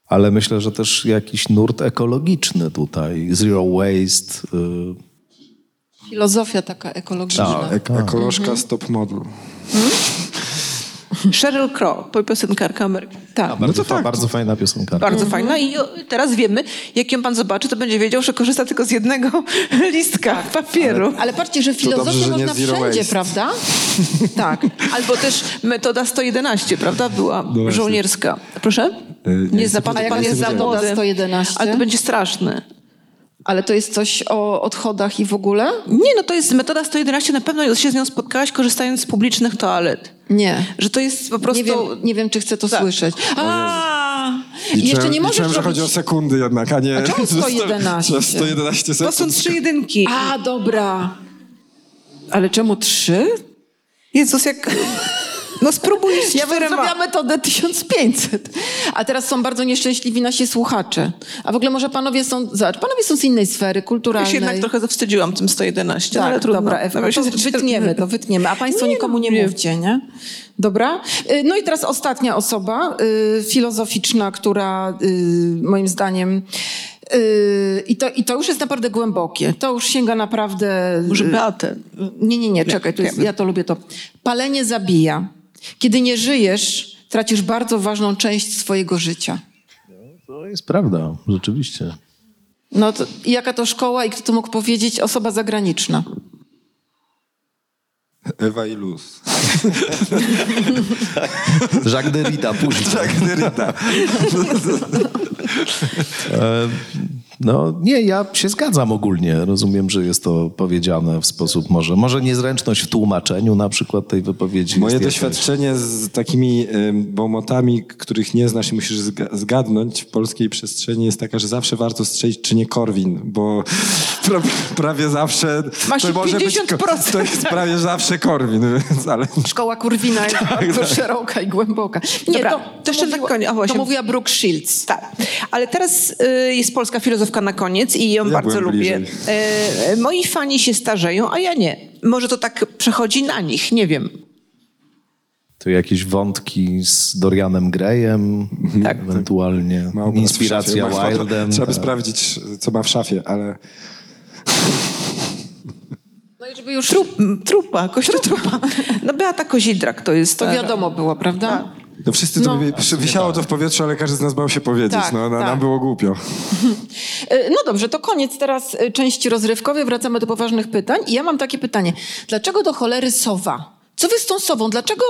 Ale myślę, że też jakiś nurt ekologiczny tutaj. Zero waste. y, Filozofia taka ekologiczna. Tak. Ek- ekolożka stop model. Sheryl Crow, piosenkarka amerykańska. Tak. Bardzo, to tak. bardzo fajna piosenkarka. Bardzo fajna i teraz wiemy, jak ją pan zobaczy, to będzie wiedział, że korzysta tylko z jednego listka papieru. Ale patrzcie, że filozofię dobrze, że można wszędzie, waste. prawda? tak. Albo też metoda 111, prawda? Była właśnie. żołnierska. Proszę? Y, Nie nie, zna pan, jest za wiedziałem. młody. 111. Ale to będzie straszne. Ale to jest coś o odchodach i w ogóle? Nie, no to jest metoda 111, na pewno się z nią spotkałaś, korzystając z publicznych toalet. Nie. Że to jest po prostu... Nie wiem, nie wiem, czy chcę to Tak. słyszeć. A, I jeszcze Liczyłem- nie możesz liczyłem, że chodzi o sekundy jednak, a nie... A czemu 111? 111 to są sekund. trzy jedynki. A, dobra. Ale czemu trzy? Jezus, jak... No spróbuj z Ja czterema. zrobiła metodę 1500. A teraz są bardzo nieszczęśliwi nasi słuchacze. A w ogóle może panowie są, zobacz, panowie są z innej sfery, Ja kulturalnej. się jednak trochę zawstydziłam tym 111, Tak, ale trudno. dobra, Ewa, Nawet to wytniemy to, wytniemy. A państwo Nie, nikomu nie, nie. mówcie, nie? Dobra? Y, No i teraz ostatnia osoba y, filozoficzna, która y, moim zdaniem y, i to, I to już jest naprawdę głębokie. To już sięga naprawdę... Może y, Beatę. Nie, nie, nie, czekaj, to jest, ja to lubię to. Palenie zabija. Kiedy nie żyjesz, tracisz bardzo ważną część swojego życia. To jest prawda, rzeczywiście. No to, i jaka to szkoła i kto to mógł powiedzieć? Osoba zagraniczna. Ewa i Luz. Jacques Derrida później. Tak, Derrida. No nie, ja się zgadzam ogólnie. Rozumiem, że jest to powiedziane w sposób może, może niezręczność w tłumaczeniu na przykład tej wypowiedzi. Moje jakaś. doświadczenie z takimi bomotami, których nie znasz i musisz zga- zgadnąć w polskiej przestrzeni jest taka, że zawsze warto strzelić, czy nie Korwin, bo pra, prawie zawsze Masz to może być, 50%. to jest prawie zawsze Korwin, więc, ale Szkoła Kurwina jest bardzo szeroka i głęboka. Nie, Dobra, to, to jeszcze na koniec. A, właśnie. To mówiła Brooke Shields. Tak, ale teraz y, jest polska filozofka na koniec i ją Ja bardzo lubię. bliżej. E, moi fani się starzeją, a ja nie. Może to tak przechodzi na nich, nie wiem. Tu jakieś wątki z Dorianem Grayem, Tak. ewentualnie inspiracja Wildem. Trzeba by tak. sprawdzić, co ma w szafie, ale No i żeby już... Trup, trupa, kościół trupa. No Beata Kozidrak to jest To wiadomo było, prawda? No wszyscy to No. mówili, wisiało to w powietrzu, ale każdy z nas bał się powiedzieć. Tak, no, na, tak. Nam było głupio. E, No dobrze, to koniec teraz e, części rozrywkowej. Wracamy do poważnych pytań. I ja mam takie pytanie. Dlaczego do cholery sowa? Co wy z tą sową? Dlaczego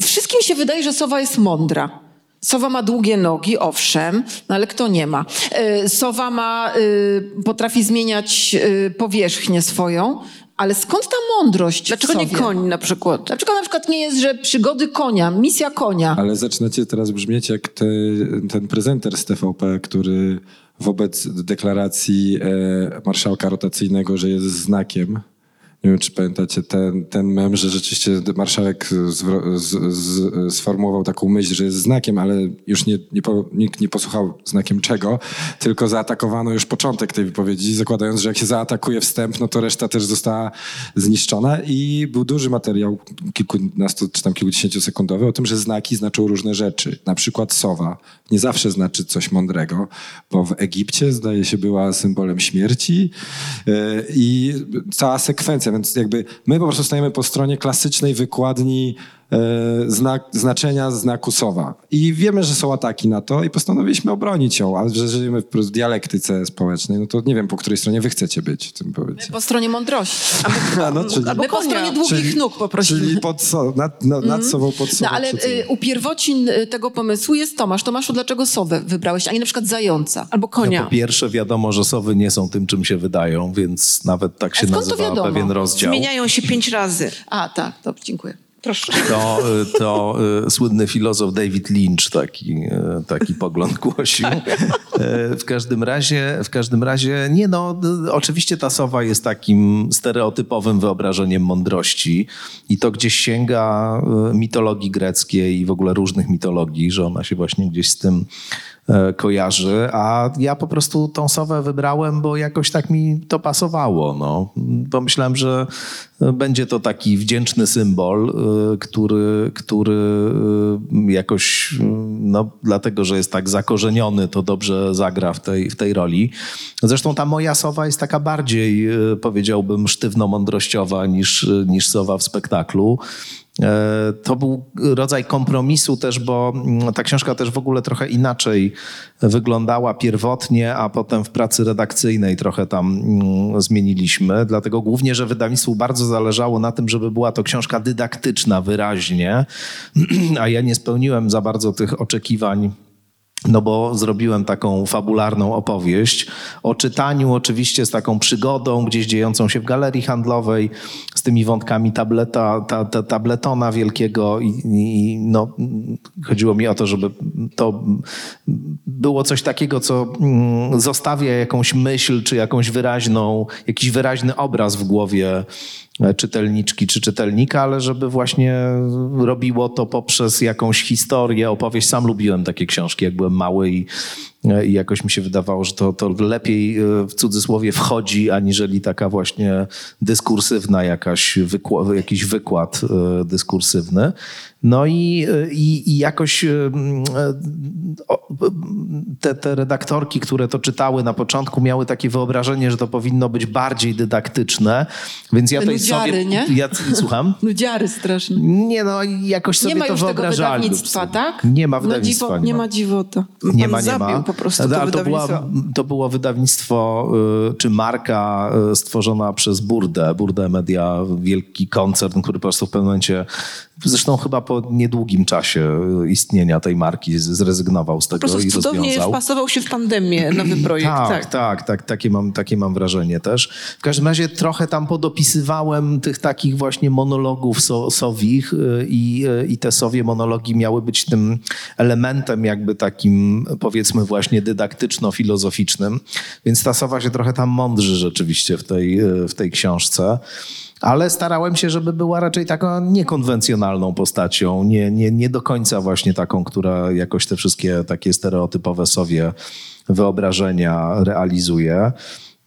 wszystkim się wydaje, że sowa jest mądra? Sowa ma długie nogi, owszem, no ale kto nie ma? E, Sowa ma, potrafi zmieniać powierzchnię swoją, ale skąd ta mądrość? Dlaczego nie koń na przykład? Dlaczego na przykład nie jest, że przygody konia, misja konia? Ale zaczynacie teraz brzmieć jak te, ten prezenter z TVP, który wobec deklaracji e, marszałka rotacyjnego, że jest znakiem. Nie wiem, czy pamiętacie ten, ten mem, że rzeczywiście marszałek zwro- z, z, sformułował taką myśl, że jest znakiem, ale już nie, nie po, nikt nie posłuchał znakiem czego, tylko zaatakowano już początek tej wypowiedzi, zakładając, że jak się zaatakuje wstęp, no to reszta też została zniszczona i był duży materiał, kilkunastu czy tam kilkudziesięciosekundowy o tym, że znaki znaczą różne rzeczy. Na przykład sowa nie zawsze znaczy coś mądrego, bo w Egipcie zdaje się była symbolem śmierci yy, i cała sekwencja, więc jakby my po prostu stajemy po stronie klasycznej wykładni znak, znaczenia znaku sowa. I wiemy, że są ataki na to i postanowiliśmy obronić ją, ale że żyjemy w dialektyce społecznej, no to nie wiem, po której stronie wy chcecie być tym powiecie. Po stronie mądrości. A no, czyli, My po stronie długich czyli- nóg poprosimy. Czyli pod so, nad, no, nad sobą, pod sobą. No ale y, u pierwocin y, tego pomysłu jest Tomasz. Tomaszu, dlaczego sowę wybrałeś, a nie na przykład zająca? Albo No, konia. po pierwsze, wiadomo, że sowy nie są tym, czym się wydają, więc nawet tak się nazywa pewien rozdział. Zmieniają się pięć razy. A, tak, dobrze, dziękuję. Proszę. To, y, to y, słynny filozof David Lynch taki, y, taki pogląd głosił. Y, W każdym razie, w każdym razie, nie no, oczywiście ta sowa jest takim stereotypowym wyobrażeniem mądrości i to gdzieś sięga mitologii greckiej i w ogóle różnych mitologii, że ona się właśnie gdzieś z tym e, kojarzy, a ja po prostu tą sowę wybrałem, bo jakoś tak mi to pasowało. No. Pomyślałem, że będzie to taki wdzięczny symbol, y, który, który y, jakoś, no, dlatego, że jest tak zakorzeniony, to dobrze zagra w tej, w tej roli. Zresztą ta moja sowa jest taka bardziej, powiedziałbym, sztywno-mądrościowa niż, niż sowa w spektaklu. E, To był rodzaj kompromisu też, bo mm, ta książka też w ogóle trochę inaczej wyglądała pierwotnie, a potem w pracy redakcyjnej trochę tam mm, zmieniliśmy. Dlatego głównie, że wydawnictwu bardzo zależało na tym, żeby była to książka dydaktyczna wyraźnie, a ja nie spełniłem za bardzo tych oczekiwań no bo zrobiłem taką fabularną opowieść o czytaniu, oczywiście z taką przygodą, gdzieś dziejącą się w galerii handlowej, z tymi wątkami tableta, ta, ta, tabletona wielkiego i, i no, chodziło mi o to, żeby to było coś takiego, co mm, zostawia jakąś myśl, czy jakąś wyraźną, jakiś wyraźny obraz w głowie czytelniczki czy czytelnika, ale żeby właśnie robiło to poprzez jakąś historię, opowieść. Sam lubiłem takie książki, jak byłem mały i, e, i jakoś mi się wydawało, że to, to lepiej e, w cudzysłowie wchodzi, aniżeli taka właśnie dyskursywna jakaś jakiś wykład e, dyskursywny. No i, i, i jakoś e, te, te redaktorki, które to czytały na początku, miały takie wyobrażenie, że to powinno być bardziej dydaktyczne, więc ja nudziary, sobie... nie? Ja, słucham? Nudziary strasznie. Nie no, jakoś sobie Nie ma to już tego wydawnictwa, tak? Nie ma No wydawnictwa. dziwo, nie ma dziwota. Nie ma, nie ma. Po prostu to to, była, to było wydawnictwo, y, czy marka y, stworzona przez Burdę. Burdę Media, wielki koncern, który po prostu w pewnym momencie, zresztą chyba po niedługim czasie y, istnienia tej marki zrezygnował z tego prostu i cudownie rozwiązał. wpasował się w pandemię nowy projekt. Tak, tak. tak, tak, takie, mam, takie mam wrażenie też. W każdym razie trochę tam podopisywałem tych takich właśnie monologów so, sowich i, i te sowie monologi miały być tym elementem jakby takim powiedzmy właśnie dydaktyczno-filozoficznym, więc ta sowa się trochę tam mądrzy rzeczywiście w tej, y, w tej książce. Ale starałem się, żeby była raczej taką niekonwencjonalną postacią, nie, nie, nie do końca właśnie taką, która jakoś te wszystkie takie stereotypowe sobie wyobrażenia realizuje.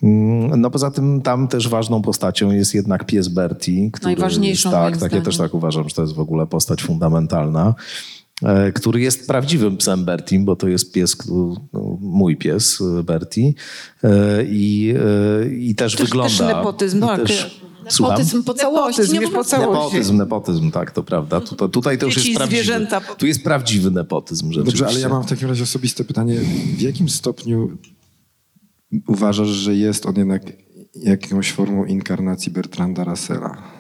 Mm, No poza tym tam też ważną postacią jest jednak pies Bertie. Który Najważniejszą, tak, tak, ja też tak uważam, że to jest w ogóle postać fundamentalna, e, który jest prawdziwym psem Bertim, bo to jest pies, który- no, mój pies e, Bertie e, i, e, i też, Też- wygląda... też nepotyzm, tak. Słucham? Nepotyzm po całości. Nepotyzm, nie po całości. Nepotyzm, nepotyzm, tak, to prawda. Tu, to, tutaj to już jest prawdziwy. zwierzęta. Tu jest prawdziwy nepotyzm. Dobrze, ale ja mam w takim razie osobiste pytanie. W jakim stopniu uważasz, że jest on jednak jakąś formą inkarnacji Bertranda Russella?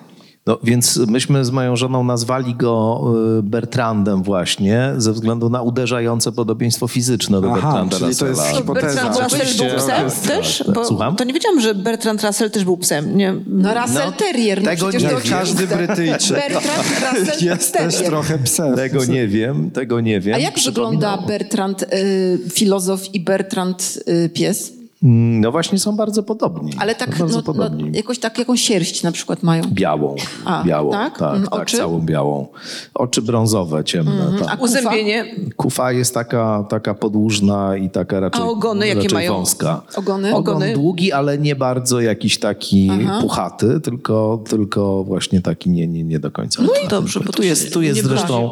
No, więc myśmy z moją żoną nazwali go y, Bertrandem właśnie ze względu na uderzające podobieństwo fizyczne do Aha, Bertranda czyli to jest Russella. hipoteza. Bertrand Russell Oczywiście, był psem tak, też? tak. Bo Słucham? to nie wiedziałam, że Bertrand Russell też był psem. Nie? No Russell No, Terrier. No tego nie wiem. Każdy Brytyjczyk Bertrand Russell jest też Terrier. trochę psem. Tego nie wiem, tego nie wiem. A jak wygląda Bertrand y, filozof i Bertrand y, pies? Mm, No właśnie są bardzo podobni. Ale tak, bardzo no, no, podobni. jakoś tak, jaką sierść na przykład mają? Białą, A, białą, tak? tak, Mm, tak, oczy? całą białą. Oczy brązowe, ciemne, tak. A? Uzębienie. Kufa jest taka, taka podłużna i taka raczej, A ogony jakie raczej mają? wąska. Ogony? Ogon Ogony? długi, ale nie bardzo jakiś taki Aha. puchaty, tylko, tylko właśnie taki nie, nie, nie do końca. No i dobrze, bo Tu jest, tu jest zresztą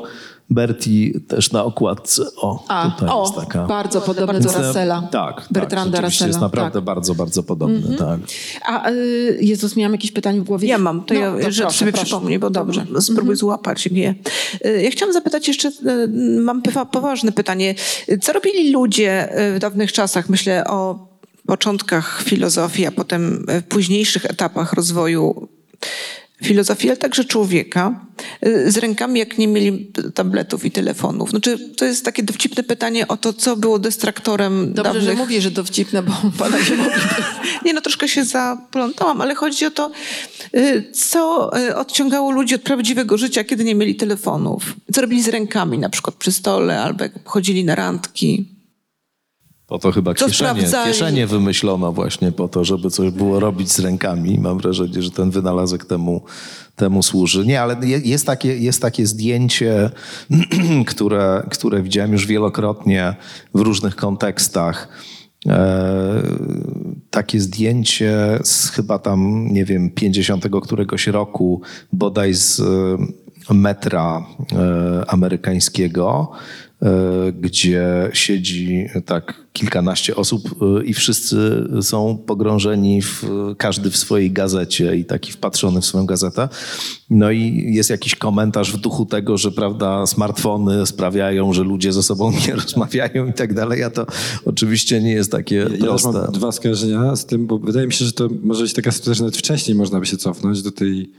Bertie też na okładce. O, A, tutaj o, jest taka. bardzo podobny do e, Russella. Tak, Bertranda tak, Russella. jest naprawdę tak. bardzo, bardzo podobny. Tak. A y, Jezus, miałam jakieś pytanie w głowie? Ja mam, to No, ja że proszę, sobie proszę. przypomnę, bo dobrze, spróbuj złapać je. Y, Ja chciałam zapytać jeszcze, y, mam poważne pytanie. Co robili ludzie y, w dawnych czasach? Myślę o początkach filozofii, a potem w późniejszych etapach rozwoju filozofii, ale także człowieka y, z rękami, jak nie mieli tabletów i telefonów. Znaczy, to jest takie dowcipne pytanie o to, co było dystraktorem Dobrze, dawnych... że mówię, że dowcipne, bo pana się mówi. Nie no, troszkę się zaplątałam, ale chodzi o to, y, co y, odciągało ludzi od prawdziwego życia, kiedy nie mieli telefonów. Co robili z rękami, na przykład przy stole, albo chodzili na randki. Po to chyba Co kieszenie, kieszenie wymyślono właśnie po to, żeby coś było robić z rękami. Mam wrażenie, że ten wynalazek temu, temu służy. Nie, ale je- jest takie, jest takie zdjęcie, które, które widziałem już wielokrotnie w różnych kontekstach. E, takie zdjęcie z chyba tam, nie wiem, 50 któregoś roku, bodaj z e, metra e, amerykańskiego, gdzie siedzi tak kilkanaście osób e, i wszyscy są pogrążeni w, każdy w swojej gazecie i taki wpatrzony w swoją gazetę. No i jest jakiś komentarz w duchu tego, że prawda, smartfony sprawiają, że ludzie ze sobą nie rozmawiają i tak dalej, a to oczywiście nie jest takie Ja proste. mam dwa skojarzenia z tym, bo wydaje mi się, że to może być taka sytuacja, że nawet wcześniej można by się cofnąć do tej,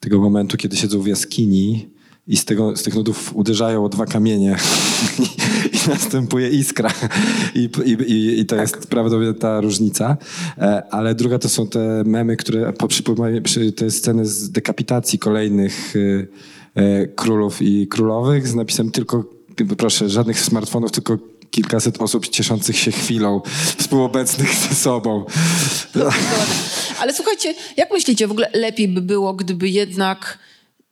tego momentu, kiedy siedzą w jaskini i z, tego, z tych nudów uderzają o dwa kamienie i następuje iskra. I, i, i, to jest prawdopodobnie ta różnica. E, Ale druga to są te memy, które po- przypominają przy te sceny z dekapitacji kolejnych e, e, królów i królowych z napisem tylko, proszę, żadnych smartfonów, tylko kilkaset osób cieszących się chwilą, współobecnych ze sobą. Ale słuchajcie, jak myślicie, w ogóle lepiej by było, gdyby jednak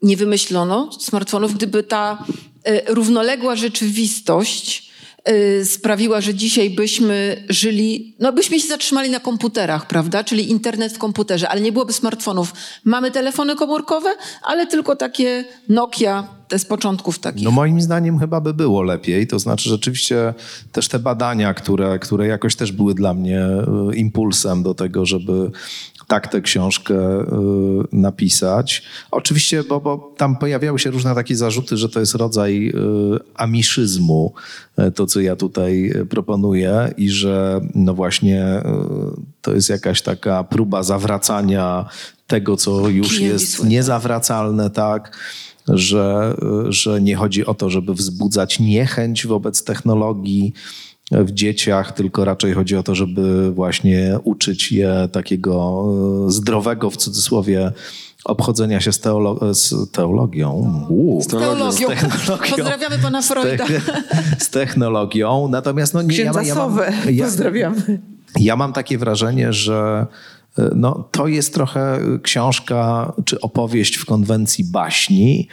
nie wymyślono smartfonów, gdyby ta e, równoległa rzeczywistość e, sprawiła, że dzisiaj byśmy żyli, no byśmy się zatrzymali na komputerach, prawda? Czyli internet w komputerze, ale nie byłoby smartfonów. Mamy telefony komórkowe, ale tylko takie Nokia, te z początków takich. No moim zdaniem chyba by było lepiej. To znaczy rzeczywiście też te badania, które, które jakoś też były dla mnie y, impulsem do tego, żeby tak tę książkę y, napisać. Oczywiście, bo, bo tam pojawiały się różne takie zarzuty, że to jest rodzaj y, amiszyzmu, y, to co ja tutaj proponuję i że no właśnie to jest jakaś taka próba zawracania tego, co już jest niezawracalne, tak że, że nie chodzi o to, żeby wzbudzać niechęć wobec technologii w dzieciach, tylko raczej chodzi o to, żeby właśnie uczyć je takiego e, zdrowego, w cudzysłowie, obchodzenia się z, teolo- z teologią. Uuu. z teologią. Z technologią. Pozdrawiamy pana Z, Freuda. z technologią. Natomiast no, nie, ja, ja, mam, ja, Pozdrawiamy. ja mam takie wrażenie, że y, no, to jest trochę książka czy opowieść w konwencji baśni.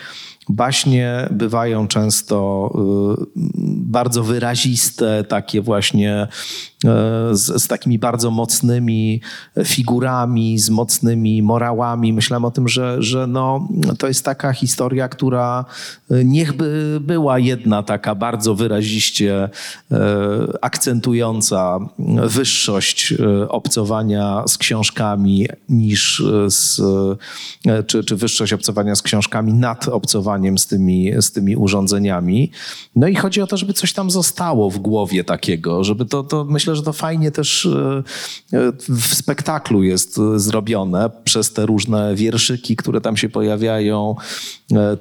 Baśnie bywają często y, bardzo wyraziste, takie właśnie z, z takimi bardzo mocnymi figurami, z mocnymi morałami. Myślałem o tym, że, że no, to jest taka historia, która y, niechby była jedna taka bardzo wyraziście y, akcentująca wyższość obcowania z książkami niż z, czy, czy wyższość obcowania z książkami nad obcowaniem z tymi, z tymi urządzeniami. No i chodzi o to, żeby coś tam zostało w głowie takiego, żeby to, to myślę, że to fajnie też y, y, w spektaklu jest y, zrobione przez te różne wierszyki, które tam się pojawiają.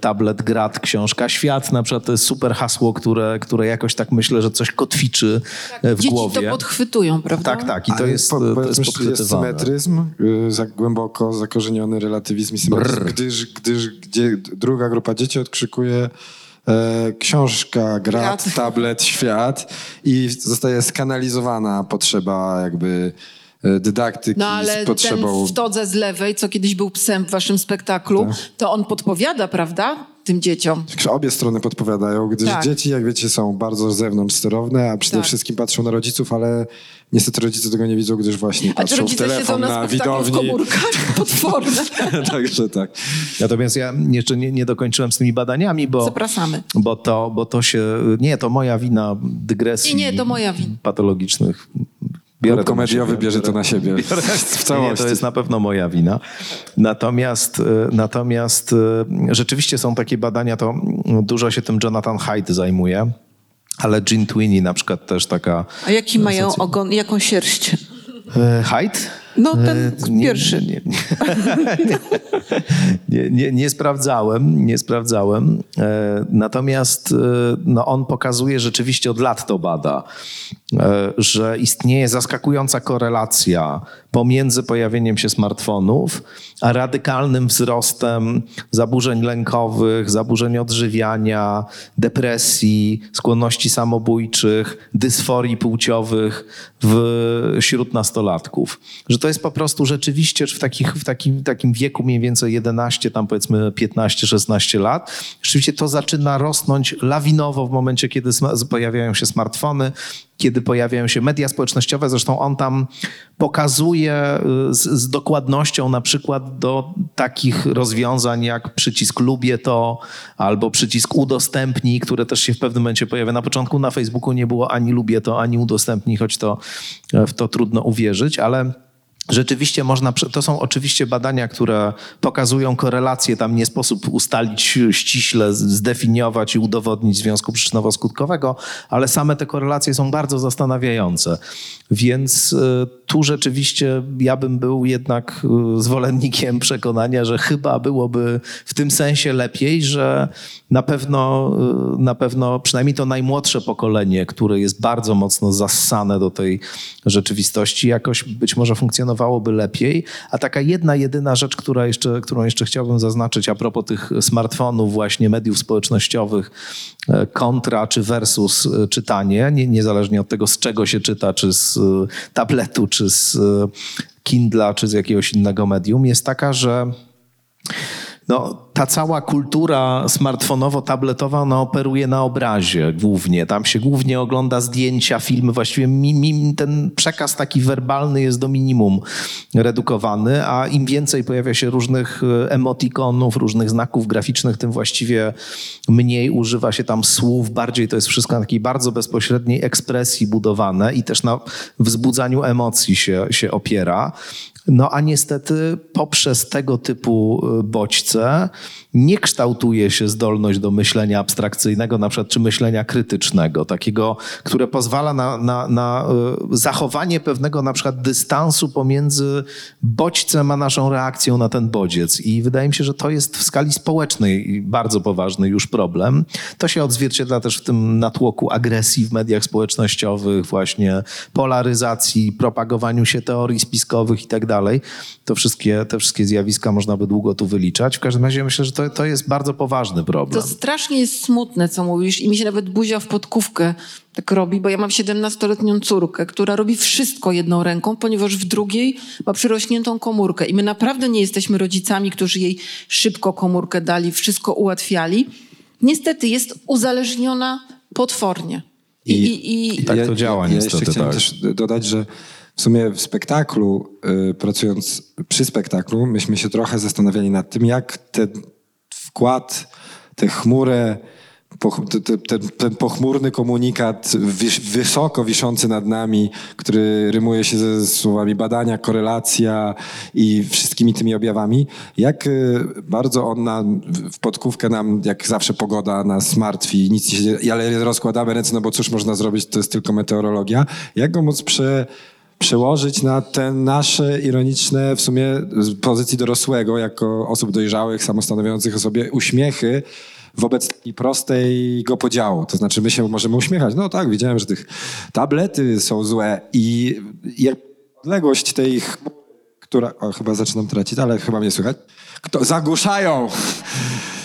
Tablet, grat, książka, świat na przykład to jest super hasło, które, które jakoś tak myślę, że coś kotwiczy y, w Dzieci głowie. to podchwytują, prawda? Tak, tak. I to jest, po- to jest jest symetryzm, y, za głęboko zakorzeniony relatywizm i symetryzm, gdyż, gdyż gdzie druga grupa dzieci odkrzykuje e, książka, grat, Grat. tablet, świat i zostaje skanalizowana potrzeba jakby e, dydaktyki No ale z potrzebą... ten w todze z lewej, co kiedyś był psem w waszym spektaklu, Tak. to on podpowiada, prawda, tym dzieciom. Obie strony podpowiadają, gdyż Tak. dzieci, jak wiecie, są bardzo z zewnątrz sterowne, a przede Tak. wszystkim patrzą na rodziców, ale niestety rodzice tego nie widzą, gdyż właśnie A patrzą w telefon na, na spektaklu w widowni. komórkach potworne. Także tak. Natomiast ja jeszcze nie, nie dokończyłem z tymi badaniami, bo, Zapraszamy. bo, to, bo to się... Nie, to moja wina dygresji Nie, nie, to moja wina. patologicznych. Biorę to na komediowy siebie. bierze to na siebie. Biorę- W Nie, całości. to jest na pewno moja wina. Natomiast, e, natomiast e, rzeczywiście są takie badania, to mm, dużo się tym Jonathan Haidt zajmuje, ale Jean Tweeney na przykład też taka... A jaki mają ogon, jaką sierść? E, Haidt? No ten E, pierwszy. Nie, nie, nie, nie, nie sprawdzałem, nie sprawdzałem. E, Natomiast e, no, on pokazuje, rzeczywiście od lat to bada, e, że istnieje zaskakująca korelacja pomiędzy pojawieniem się smartfonów, a radykalnym wzrostem zaburzeń lękowych, zaburzeń odżywiania, depresji, skłonności samobójczych, dysforii płciowych wśród nastolatków. Że to jest po prostu rzeczywiście w, takich, w takim, takim wieku mniej więcej 11, tam powiedzmy 15-16 lat, rzeczywiście to zaczyna rosnąć lawinowo w momencie, kiedy pojawiają się smartfony, kiedy pojawiają się media społecznościowe. Zresztą on tam pokazuje y, z, z dokładnością na przykład do takich rozwiązań jak przycisk lubię to albo przycisk udostępnij, które też się w pewnym momencie pojawia. Na początku na Facebooku nie było ani lubię to, ani udostępnij, choć to w to trudno uwierzyć, ale Rzeczywiście można, to są oczywiście badania, które pokazują korelacje, tam nie sposób ustalić ściśle, zdefiniować i udowodnić związku przyczynowo-skutkowego, ale same te korelacje są bardzo zastanawiające. Więc y, tu rzeczywiście ja bym był jednak y, zwolennikiem przekonania, że chyba byłoby w tym sensie lepiej, że na pewno, y, na pewno przynajmniej to najmłodsze pokolenie, które jest bardzo mocno zassane do tej rzeczywistości, jakoś być może funkcjonowałoby lepiej. A taka jedna, jedyna rzecz, która jeszcze, którą jeszcze chciałbym zaznaczyć a propos tych smartfonów, właśnie mediów społecznościowych, e, kontra czy versus e, czytanie, nie, niezależnie od tego, z czego się czyta, czy z e, tabletu, czy z Kindla, czy z jakiegoś innego medium, jest taka, że no, ta cała kultura smartfonowo-tabletowa ona operuje na obrazie głównie. Tam się głównie ogląda zdjęcia, filmy. Właściwie mi, mi, ten przekaz taki werbalny jest do minimum redukowany, a im więcej pojawia się różnych e, emotikonów, różnych znaków graficznych, tym właściwie mniej używa się tam słów. Bardziej to jest wszystko na takiej bardzo bezpośredniej ekspresji budowane i też na wzbudzaniu emocji się, się opiera. No a niestety poprzez tego typu y, bodźce nie kształtuje się zdolność do myślenia abstrakcyjnego, na przykład czy myślenia krytycznego, takiego, które pozwala na, na, na y, zachowanie pewnego na przykład dystansu pomiędzy bodźcem a naszą reakcją na ten bodziec. I wydaje mi się, że to jest w skali społecznej bardzo poważny już problem. To się odzwierciedla też w tym natłoku agresji w mediach społecznościowych, właśnie polaryzacji, propagowaniu się teorii spiskowych i tak dalej. To wszystkie, te wszystkie zjawiska można by długo tu wyliczać. W każdym razie myślę, że to, to jest bardzo poważny problem. To strasznie jest smutne, co mówisz i mi się nawet buzia w podkówkę tak robi, bo ja mam 17-letnią córkę, która robi wszystko jedną ręką, ponieważ w drugiej ma przyrośniętą komórkę i my naprawdę nie jesteśmy rodzicami, którzy jej szybko komórkę dali, wszystko ułatwiali. Niestety jest uzależniona potwornie. I, i, i, tak to działa ja niestety, jeszcze chciałem tak. też dodać, że w sumie w spektaklu, y, pracując przy spektaklu, myśmy się trochę zastanawiali nad tym, jak ten wkład, te- te- ten, ten pochmurny komunikat wys- wysoko wiszący nad nami, który rymuje się ze słowami badania, korelacja i wszystkimi tymi objawami, jak y, bardzo on nam, w podkówkę nam, jak zawsze pogoda nas martwi, nic się ale rozkładamy ręce, no bo cóż można zrobić, to jest tylko meteorologia. Jak go móc prze, przełożyć na te nasze ironiczne w sumie z pozycji dorosłego, jako osób dojrzałych, samostanowiących o sobie uśmiechy wobec takiej prostego podziału. To znaczy my się możemy uśmiechać. No tak, widziałem, że tych tablety są złe i jak odległość tej która... O, chyba zaczynam tracić, ale chyba mnie słychać. Kto, zagłuszają!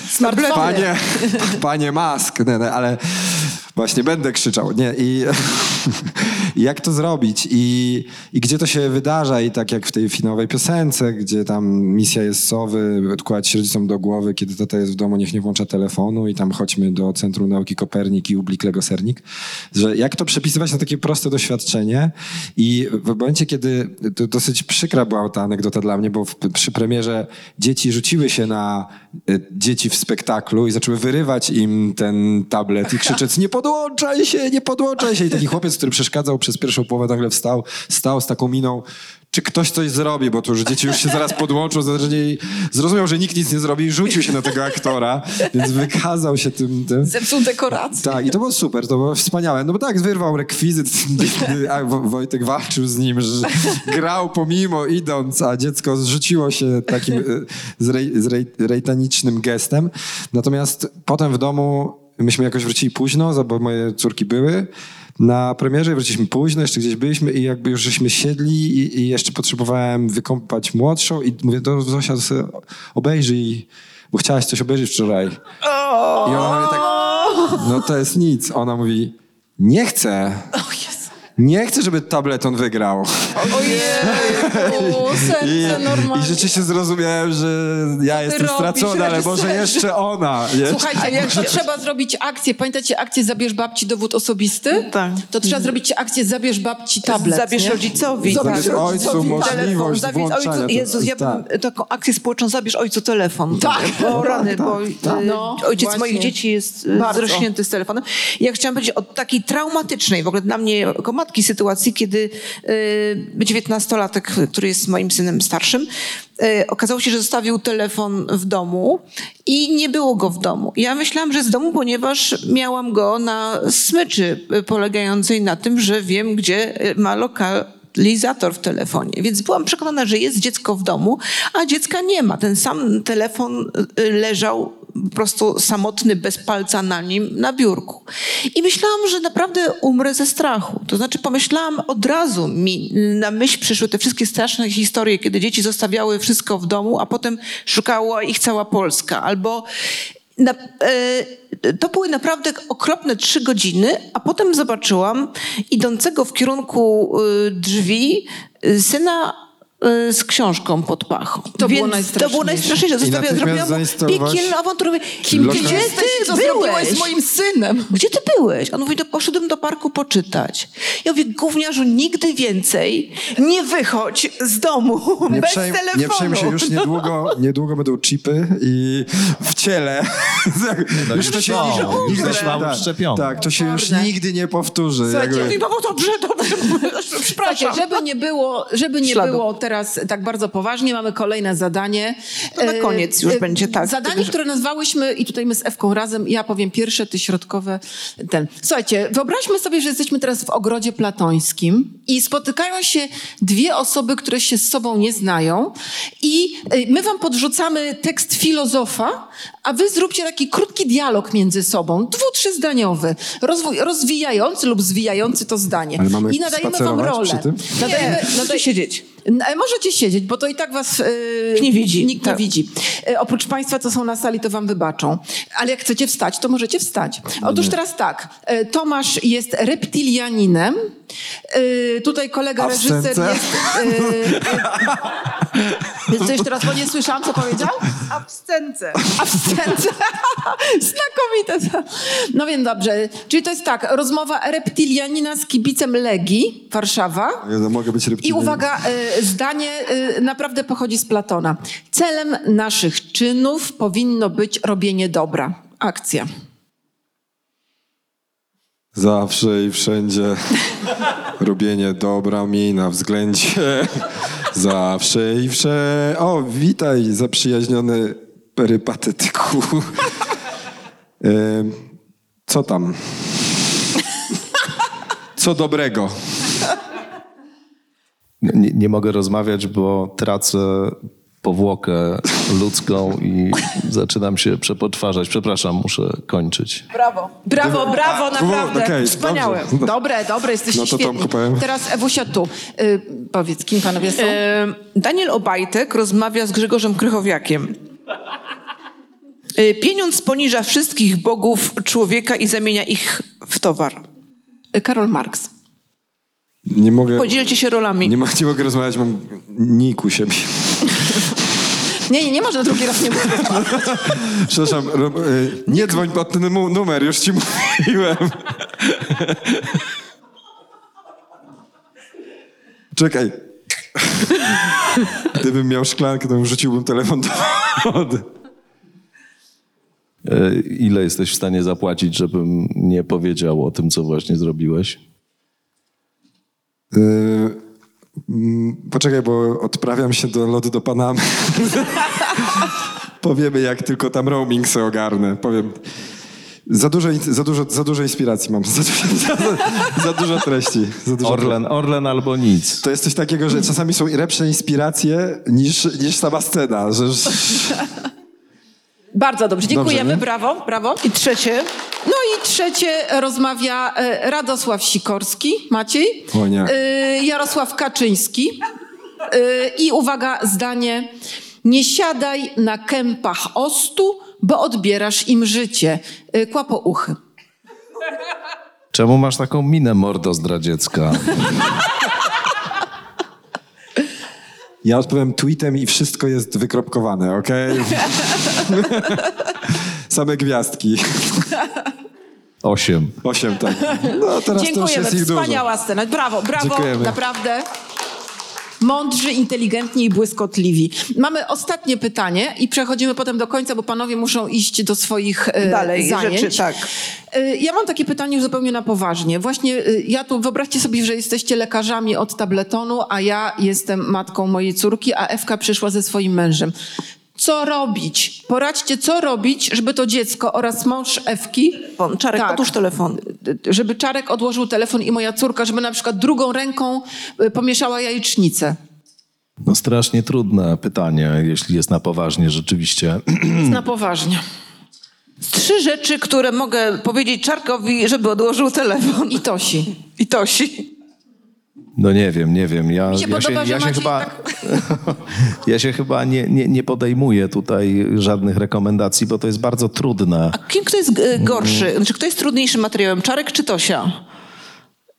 Smartfony. Panie, panie Mask, nie, nie, ale właśnie będę krzyczał. Nie, i jak to zrobić? I, I gdzie to się wydarza? I tak jak w tej finałowej piosence, gdzie tam misja jest sowy, odkładać się rodzicom do głowy, kiedy tata jest w domu, niech nie włącza telefonu i tam chodźmy do Centrum Nauki Kopernik i Ublik Lego Sernik. Że jak to przepisywać na takie proste doświadczenie? I w momencie, kiedy to dosyć przykra była ta anegdota dla mnie, bo w, przy premierze dzieci rzuciły się na e, dzieci w spektaklu i zaczęły wyrywać im ten tablet i krzyczeć nie podłączaj się, nie podłączaj się. I taki chłopiec, który przeszkadzał przez pierwszą połowę nagle wstał, stał z taką miną czy ktoś coś zrobi, bo to już dzieci już się zaraz podłączą, zaczęli, zrozumiał, że nikt nic nie zrobi i rzucił się na tego aktora, więc wykazał się tym. tym. Zepsuł dekorację. Tak, i to było super, to było wspaniałe. No bo tak, wyrwał rekwizyt, a Wo- Wojtek walczył z nim, że grał pomimo idąc, a dziecko zrzuciło się takim e, zrej, zrej, rejtanicznym gestem. Natomiast potem w domu myśmy jakoś wrócili późno, bo moje córki były na premierze, wróciliśmy późno, jeszcze gdzieś byliśmy i jakby już żeśmy siedli i, i jeszcze potrzebowałem wykąpać młodszą i mówię, to Zosia, obejrzyj, bo chciałaś coś obejrzeć wczoraj. I ona mówi tak, no to jest nic. Ona mówi, nie chcę. Nie chcę, żeby tableton wygrał. Ojej, I, serce normalnie. I rzeczywiście zrozumiałem, że ja jestem robisz, stracony, ale może reżyserze? jeszcze ona. Jeszcze. Słuchajcie, jak trzeba zrobić akcję, pamiętacie akcję Zabierz babci dowód osobisty? Tak. To trzeba zrobić akcję Zabierz babci tablet. Zabierz nie? rodzicowi. Zabierz Tak. ojcu Telefon, możliwość zabierz włączania ojcu. tego. Jezus, ja bym Tak. taką akcję społeczną, zabierz ojcu telefon. Tak. Bo rany, bo tak. y, No, ojciec właśnie. moich dzieci jest y, Bardzo. zrośnięty z telefonem. Ja chciałam powiedzieć o takiej traumatycznej w ogóle dla mnie jako matki sytuacji, kiedy y, dziewiętnastolatek, który jest moim synem starszym, y, okazało się, że zostawił telefon w domu i nie było go w domu. Ja myślałam, że z domu, ponieważ miałam go na smyczy y, polegającej na tym, że wiem, gdzie ma lokalizator w telefonie. Więc byłam przekonana, że jest dziecko w domu, a dziecka nie ma. Ten sam telefon leżał po prostu samotny, bez palca na nim, na biurku. I myślałam, że naprawdę umrę ze strachu. To znaczy pomyślałam od razu, mi na myśl przyszły te wszystkie straszne historie, kiedy dzieci zostawiały wszystko w domu, a potem szukała ich cała Polska. Albo na, e, to były naprawdę okropne trzy godziny, a potem zobaczyłam idącego w kierunku e, drzwi e, syna z książką pod pachą. To było Więc To było najstraszniejsze. najstraszniejsze. I Zostawiam, natychmiast zrobiłam zainstalować piekielną awanturę. Kim Gdzie ty Co byłeś? z moim synem? Gdzie ty byłeś? On mówi, to poszedłem do parku poczytać. Ja mówię, gówniarzu, nigdy więcej nie wychodź z domu Nie, bez przejm, telefonu. nie przejmuj się, już niedługo, niedługo będą chipy i w ciele. No już to się nigdy- tak. Tak, to się już nigdy nie powtórzy. Słuchajcie, Jakby- dobrze, dobrze. Słuchajcie, Przepraszam. żeby nie było, żeby nie Śladu. było teraz tak bardzo poważnie, mamy kolejne zadanie. To na E, koniec już e, będzie tak. Zadanie, które nazwałyśmy, i tutaj my z Ewką razem, ja powiem pierwsze, ty środkowe, ten. Słuchajcie, wyobraźmy sobie, że jesteśmy teraz w ogrodzie platońskim i spotykają się dwie osoby, które się z sobą nie znają i e, my wam podrzucamy tekst filozofa, a wy zróbcie taki krótki dialog między sobą, dwu, trzyzdaniowy, rozwój, rozwijający lub zwijający to zdanie. I nadajemy wam rolę. przy tym? Nadajemy, Nie, nadaj... siedzieć. E, Możecie siedzieć, bo to i tak was e, Nie widzi, nikt tak. nie widzi. E, oprócz państwa, co są na sali, to wam wybaczą. Ale jak chcecie wstać, to możecie wstać. Otóż teraz tak, e, Tomasz jest reptilianinem. Tutaj kolega A reżyser jest... E, co jeszcze raz, bo nie słyszałam, co powiedział? Abstence. A w scence. Znakomite. No więc dobrze. Czyli to jest tak, rozmowa reptilianina z kibicem Legii, Warszawa. Ja mogę być I reptilianem. uwaga, zdanie y, naprawdę pochodzi z Platona. Celem naszych czynów powinno być robienie dobra. Akcja. Zawsze i wszędzie robienie dobra mi na względzie. Zawsze i wszędzie. O, witaj, zaprzyjaźniony perypatetyku. Co tam? Co dobrego? Nie, nie mogę rozmawiać, bo tracę powłokę ludzką i zaczynam się przepotwarzać. Przepraszam, muszę kończyć. Brawo. Brawo, brawo, naprawdę. okej, Wspaniałe. dobrze. Dobre, dobre, jesteście No to świetni. Tomku. Teraz Ewusia tu. Y, powiedz, kim panowie są? E, Daniel Obajtek rozmawia z Grzegorzem Krychowiakiem. E, Pieniądz poniża wszystkich bogów człowieka i zamienia ich w towar. Y, Karol Marx. Nie mogę, Podzielcie się rolami. nie, mo- nie mogę rozmawiać, mam nik u siebie. Nie, nie, nie można drugi raz nie mówić. Przepraszam, ro, y, nie dzwoń pod ten numer, już ci mówiłem. Czekaj. Gdybym miał szklankę, to wrzuciłbym telefon do wody. E, Ile jesteś w stanie zapłacić, żebym nie powiedział o tym, co właśnie zrobiłeś? Y, Mm, Poczekaj, bo odprawiam się do lotu do Panamy. Powiemy, jak tylko tam roaming sobie ogarnę. Powiem. Za dużo, za dużo, za dużo inspiracji mam. Za, dużo- za, za dużo treści. Za dużo Orlen, Orlen albo nic. To jest coś takiego, że czasami są lepsze inspiracje niż, niż sama scena. Że, Bardzo dobrze, dziękujemy, nie? brawo, brawo. I trzecie, No i trzecie rozmawia e, Radosław Sikorski, Maciej, O nie. Jarosław Kaczyński e, i uwaga, zdanie, nie siadaj na kępach ostu, bo odbierasz im życie. E, Kłapo uchy. Czemu masz taką minę mordo zdradziecka? ja odpowiem tweetem i wszystko jest wykropkowane, okej? Same gwiazdki. Osiem. Osiem, tak. No teraz to już Dziękujemy, jest ich dużo. wspaniała scena. Brawo, brawo, Dziękujemy. naprawdę. Mądrzy, inteligentni i błyskotliwi. Mamy ostatnie pytanie i przechodzimy potem do końca, bo panowie muszą iść do swoich e, Dalej, zajęć. rzeczy, tak. E, Ja mam takie pytanie już zupełnie na poważnie. Właśnie e, ja tu, wyobraźcie sobie, że jesteście lekarzami od tabletonu, a ja jestem matką mojej córki, a Ewka przyszła ze swoim mężem. Co robić? Poradźcie, co robić, żeby to dziecko oraz mąż Ewki... Telefon. Czarek, otóż telefon. Żeby Czarek odłożył telefon i moja córka, żeby na przykład drugą ręką y, pomieszała jajecznicę. No strasznie trudne pytanie, jeśli jest na poważnie rzeczywiście. Na poważnie. Trzy rzeczy, które mogę powiedzieć Czarkowi, żeby odłożył telefon. I Tosi. I Tosi. No nie wiem, nie wiem. Ja, Mi się ja podoba, się, ja się chyba, tak- ja się chyba nie, nie, nie podejmuję tutaj żadnych rekomendacji, bo to jest bardzo trudne. A kim kto jest e, gorszy? Znaczy, kto jest trudniejszym materiałem? Czarek czy Tosia?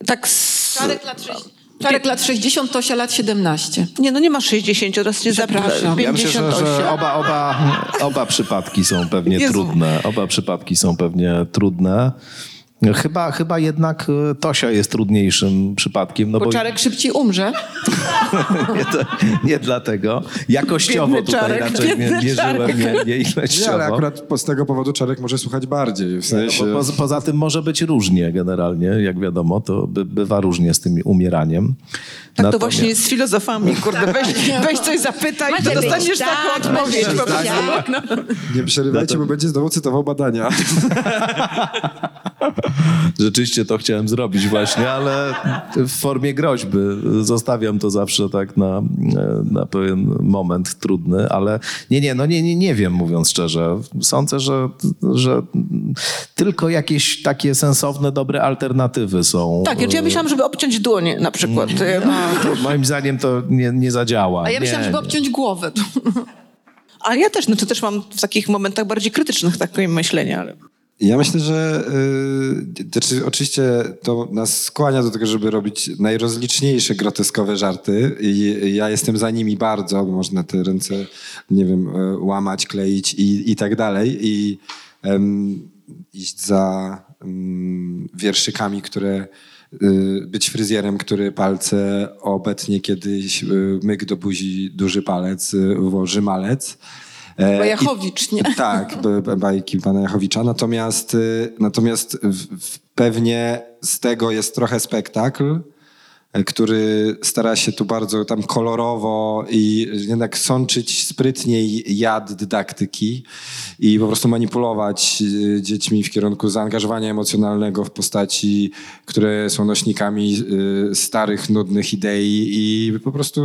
Tak z... Czarek lat, sześć- Czarek lat 60, Tosia lat 17. Nie, no nie ma 60, teraz cię Przepraszam. zapra- Ja myślę, że, 58. że oba, oba, oba przypadki są pewnie Jezu. trudne. Oba przypadki są pewnie trudne. Chyba, chyba jednak e, Tosia jest trudniejszym przypadkiem, no Bo bo Czarek szybciej umrze. nie, to, nie dlatego. Jakościowo Biedny tutaj Czarek, raczej nie, mierzyłem, nie, nie Nie, ilościowo. ale akurat po, z tego powodu Czarek może słuchać bardziej. W sensie... Bo poza, poza tym może być różnie generalnie, jak wiadomo, to by, bywa różnie z tym umieraniem. Tak to Natomiast- właśnie jest z filozofami, kurde. Weź, weź coś zapytaj, to Macie dostaniesz być taką tak, odpowiedź. po tak. Nie przerywajcie, bo będzie znowu cytował badania. Rzeczywiście to chciałem zrobić właśnie, ale w formie groźby. Zostawiam to zawsze tak na, na pewien moment trudny, ale nie, nie, no nie, nie, nie wiem, mówiąc szczerze. Sądzę, że, że tylko jakieś takie sensowne, dobre alternatywy są. Tak, ja myślałam, żeby obciąć dłonie na przykład. A, To moim zdaniem to nie, nie zadziała. A ja nie, myślałam, żeby nie. obciąć głowę. Ale ja też, no to też mam w takich momentach bardziej krytycznych takie myślenie, ale... Ja myślę, że yy, oczywiście to nas skłania do tego, żeby robić najrozliczniejsze groteskowe żarty i ja jestem za nimi bardzo, bo można te ręce, nie wiem, e, łamać, kleić i, i tak dalej i em, iść za em, wierszykami, które y, być fryzjerem, który palce obetnie kiedyś y, myk do buzi duży palec, y, włoży malec. E, i- Jachowicz, nie? tak, bajki pana Jachowicza. Natomiast, y, natomiast w, w, pewnie z tego jest trochę spektakl, który stara się tu bardzo tam kolorowo i jednak sączyć sprytniej jad dydaktyki i po prostu manipulować y, dziećmi w kierunku zaangażowania emocjonalnego w postaci, które są nośnikami y, starych, nudnych idei i po prostu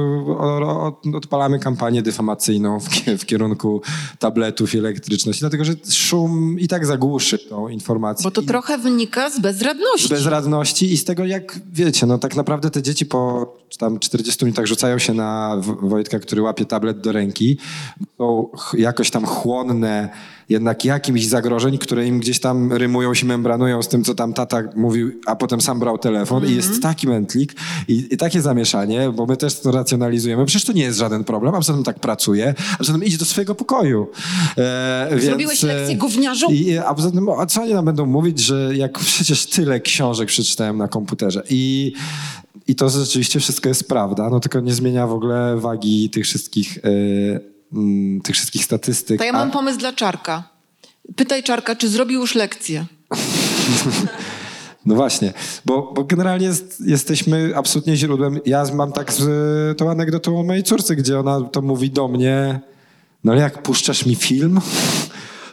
odpalamy kampanię dyfamacyjną w, ki- w kierunku tabletów i elektryczności, dlatego że szum i tak zagłuszy tą informację. Bo to trochę wynika z bezradności. z bezradności i z tego, jak wiecie, no tak naprawdę te dzieci po tam 40 minutach rzucają się na Wojtka, który łapie tablet do ręki. Są jakoś tam chłonne jednak jakimś zagrożeń, które im gdzieś tam rymują się, membranują z tym, co tam tata mówił, a potem sam brał telefon i jest taki mętlik i, i takie zamieszanie, bo my też to racjonalizujemy. Przecież to nie jest żaden problem, a poza tym tak pracuje, a poza tym idź do swojego pokoju. E, więc, Zrobiłeś lekcję e, gówniarzu? I, a poza tym, a co oni nam będą mówić, że jak przecież tyle książek przeczytałem na komputerze i, i to rzeczywiście wszystko jest prawda, no tylko nie zmienia w ogóle wagi tych wszystkich, mm, tych wszystkich statystyk. To ja A- mam pomysł dla Czarka. Pytaj Czarka, czy zrobił już lekcję. No właśnie, bo, bo generalnie jest, jesteśmy absolutnie źródłem. Ja mam tak z, tą anegdotą o mojej córce, gdzie ona to mówi do mnie, no ale jak puszczasz mi film,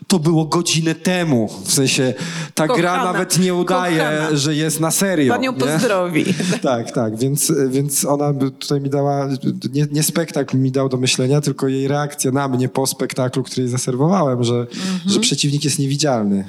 to było godzinę temu. W sensie ta gra Kochana, nawet nie udaje, kochana. że jest na serio. Pan ją nie? pozdrowi. Tak, tak, więc, więc ona tutaj mi dała, nie, nie spektakl mi dał do myślenia, tylko jej reakcja na mnie po spektaklu, który jej zaserwowałem, że, że przeciwnik jest niewidzialny.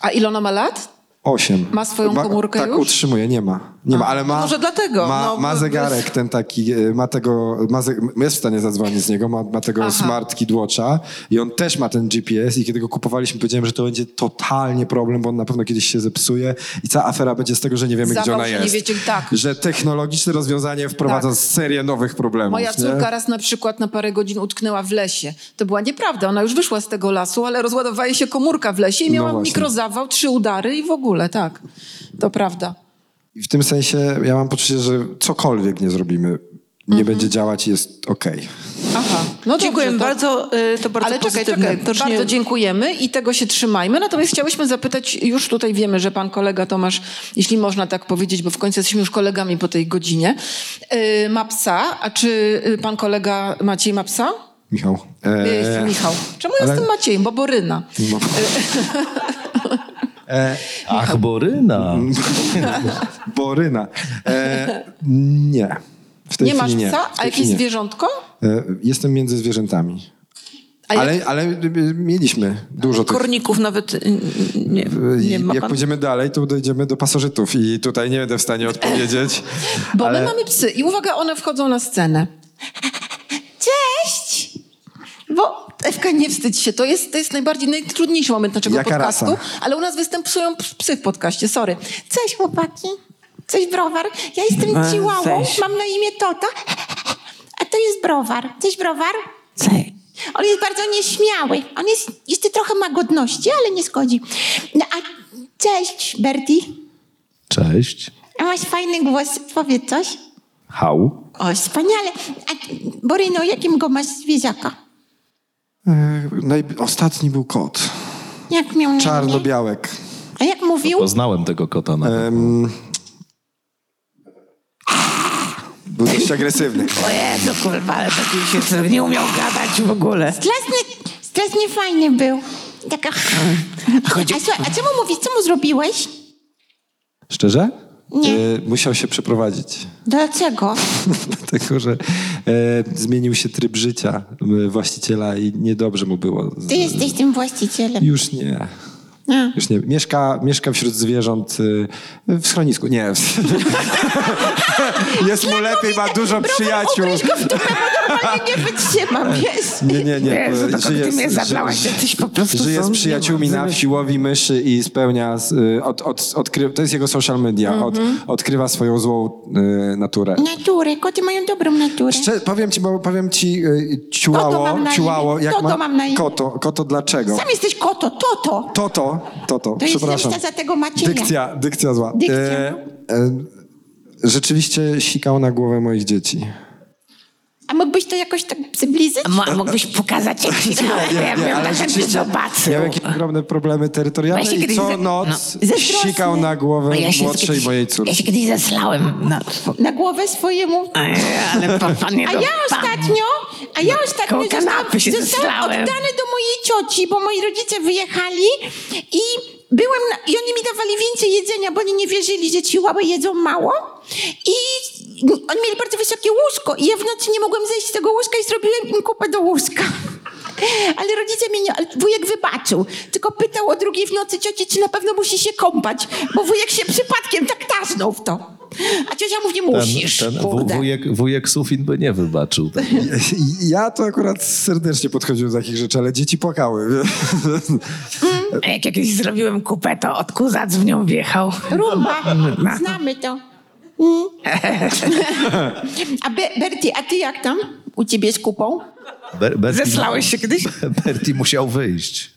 A ile ona ma lat? Osiem. Ma swoją komórkę Tak, już? utrzymuje, nie ma. Nie ma, ale ma... Może dlatego, Ma, no, ma bez- zegarek ten taki, e, ma tego, ma ze, jest w stanie zadzwonić z niego, ma, ma tego Aha. smart kidwatcha i on też ma ten GPS i kiedy go kupowaliśmy, powiedziałem, że to będzie totalnie problem, bo on na pewno kiedyś się zepsuje i cała afera będzie z tego, że nie wiemy, Zawał, gdzie ona że nie jest. wiecie, tak. Że technologiczne rozwiązanie wprowadza Tak. serię nowych problemów. Moja nie? córka raz na przykład na parę godzin utknęła w lesie. To była nieprawda, ona już wyszła z tego lasu, ale rozładowała jej się komórka w lesie i No miała właśnie. mikrozawał, trzy udary i w ogóle, tak. To prawda. I w tym sensie ja mam poczucie, że cokolwiek nie zrobimy, nie będzie działać i jest okej. Aha, no Dziękuję dobrze, to- bardzo, y, to bardzo Ale czekaj, pozytywne. bardzo nie- dziękujemy i tego się trzymajmy. Natomiast chciałyśmy zapytać, już tutaj wiemy, że pan kolega Tomasz, jeśli można tak powiedzieć, bo w końcu jesteśmy już kolegami po tej godzinie, yy, ma psa. A czy y, pan kolega Maciej ma psa? Michał. Jest e, Michał. Czemu ja ale- jestem Maciejem? Bo Boryna. no. E, Ach, Boryna. Boryna. E, nie. W tej Nie masz nie. psa? W tej A jakieś nie. zwierzątko? E, Jestem między zwierzętami. Ale, ale y, mieliśmy dużo tych. Korników nawet y, nie, I nie ma Jak pan. pójdziemy dalej, to dojdziemy do pasożytów i tutaj nie będę w stanie odpowiedzieć. Bo ale- my mamy psy i uwaga, one wchodzą na scenę. Bo Ewka, nie wstydź się, to jest, to jest najbardziej, najtrudniejszy moment naszego Jaka podcastu, rasa? ale u nas występują psy w podcaście, sorry. Cześć chłopaki, cześć browar, ja jestem E, Chihuahua, mam na imię Tota, a to jest browar. Cześć browar. Cześć. On jest bardzo nieśmiały, on jest, jeszcze trochę ma godności, ale nie szkodzi. No a cześć Bertie, Cześć. a masz fajny głos, powiedz coś. Hał. O, wspaniale. A Boryno, jakim go masz zwierzaka? E, naj- Ostatni był kot. Jak miał na? Czarno-białek. A jak mówił? Poznałem tego kota na Em, Był dość agresywny. O Jezu, kurwa, ale taki się nie umiał gadać w ogóle. Strasznie, strasznie fajny był. Taka... A, słuchaj, a co mu mówisz? Co mu zrobiłeś? Szczerze? Nie. E, musiał się przeprowadzić. Dlaczego? Dlatego, że e, zmienił się tryb życia e, właściciela i niedobrze mu było. Ty jesteś tym właścicielem. Już nie. A. Już nie. Mieszka, mieszka wśród zwierząt e, w schronisku. Nie. Jest mu lepiej, ma dużo przyjaciół. Nie wytrzymam? Nie, nie, nie. Jezu, ty mnie zabrałaś, jesteś po prostu Żyje z przyjaciółmi nie na ma. wsi, łowi myszy i spełnia, y, od, od, odkry, to jest jego social media, od, Mhm. odkrywa swoją złą y, naturę. Naturę, koty mają dobrą naturę. Szczer, powiem ci, bo powiem ci, y, ciułało, mam na ciułało, jak Toto ma, mam na imię. koto, koto dlaczego? Sam jesteś koto, toto. Toto, toto, To jest przepraszam. zemsta za tego. Dykcja, dykcja zła. Dykcja. E, e, rzeczywiście sikał na głowę moich dzieci. A mógłbyś to jakoś tak przybliżyć? Mo- mógłbyś pokazać, jak ja bym ale na chętnie rzeczywiście zobaczył. Miał jakieś ogromne problemy terytorialne Właśnie i co noc no. Sikał na głowę No ja się młodszej kiedyś- mojej Ja córki. się kiedyś zeslałem. No, Na głowę swojemu. ale pan, pan nie A ja ostatnio, a ja ostatnio kanapy się zostałam zeslałem. oddany do mojej cioci, bo moi rodzice wyjechali i byłem na, i oni mi dawali więcej jedzenia, bo oni nie wierzyli, że chihuahua jedzą mało. I oni mieli bardzo wysokie łóżko i ja w nocy nie mogłem zejść z tego łóżka i zrobiłem im kupę do łóżka. Ale rodzice mnie nie, wujek wybaczył. Tylko pytał o drugiej w nocy cioci, czy na pewno musi się kąpać, bo wujek się przypadkiem tak taznął w to. A ciocia mówi, musisz, Ten, ten kurde. wujek, wujek Sufin by nie wybaczył. Ja to akurat serdecznie podchodziłem do takich rzeczy, ale dzieci płakały. A Jak ja kiedyś zrobiłem kupę, to od kuzac w nią wjechał. Rumba, No. znamy to. Mm. A Be Bertie, a ty jak tam? U ciebie z kupą? Ber, Berti, Zeslałeś się kiedyś? Berti musiał wyjść.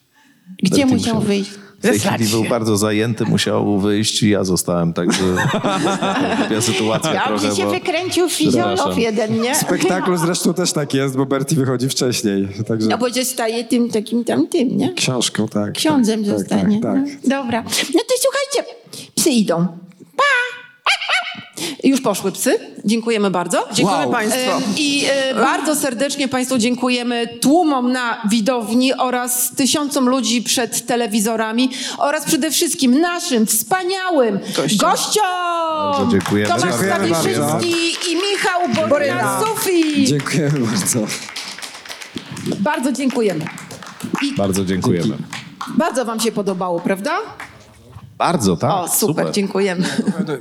Gdzie Berti musiał wyjść? W tej Zesrać chwili był bardzo zajęty, musiał wyjść i ja zostałem, także głupia sytuacja trochę, Dobrze się bo... wykręcił Przepraszam. jeden, nie? W spektaklu zresztą też tak jest, bo Bertie wychodzi wcześniej. Także No bo zostaje tym takim tam tym, nie? książką, tak. Ksiądzem tak, zostanie. Tak, tak, No, dobra. No to słuchajcie, Psy idą. Już poszły psy. Dziękujemy bardzo. Dziękujemy Wow. Państwu. E, I e, bardzo serdecznie Państwu dziękujemy tłumom na widowni oraz tysiącom ludzi przed telewizorami oraz przede wszystkim naszym wspaniałym Gościom. gościom! Bardzo dziękujemy. Tomasz Stawiszyński i Michał Boryna Sufi. Dziękujemy bardzo. Bardzo dziękujemy. I Bardzo dziękujemy. bardzo Wam się podobało, prawda? Bardzo, tak. O, super, dziękujemy.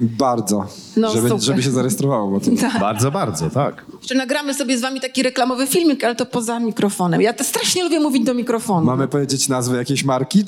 Bardzo. No, żeby, super. żeby się zarejestrowało. Bo to... Bardzo, bardzo, tak. Jeszcze nagramy sobie z Wami taki reklamowy filmik, ale to poza mikrofonem. Ja to strasznie lubię mówić do mikrofonu. Mamy powiedzieć nazwę jakiejś marki?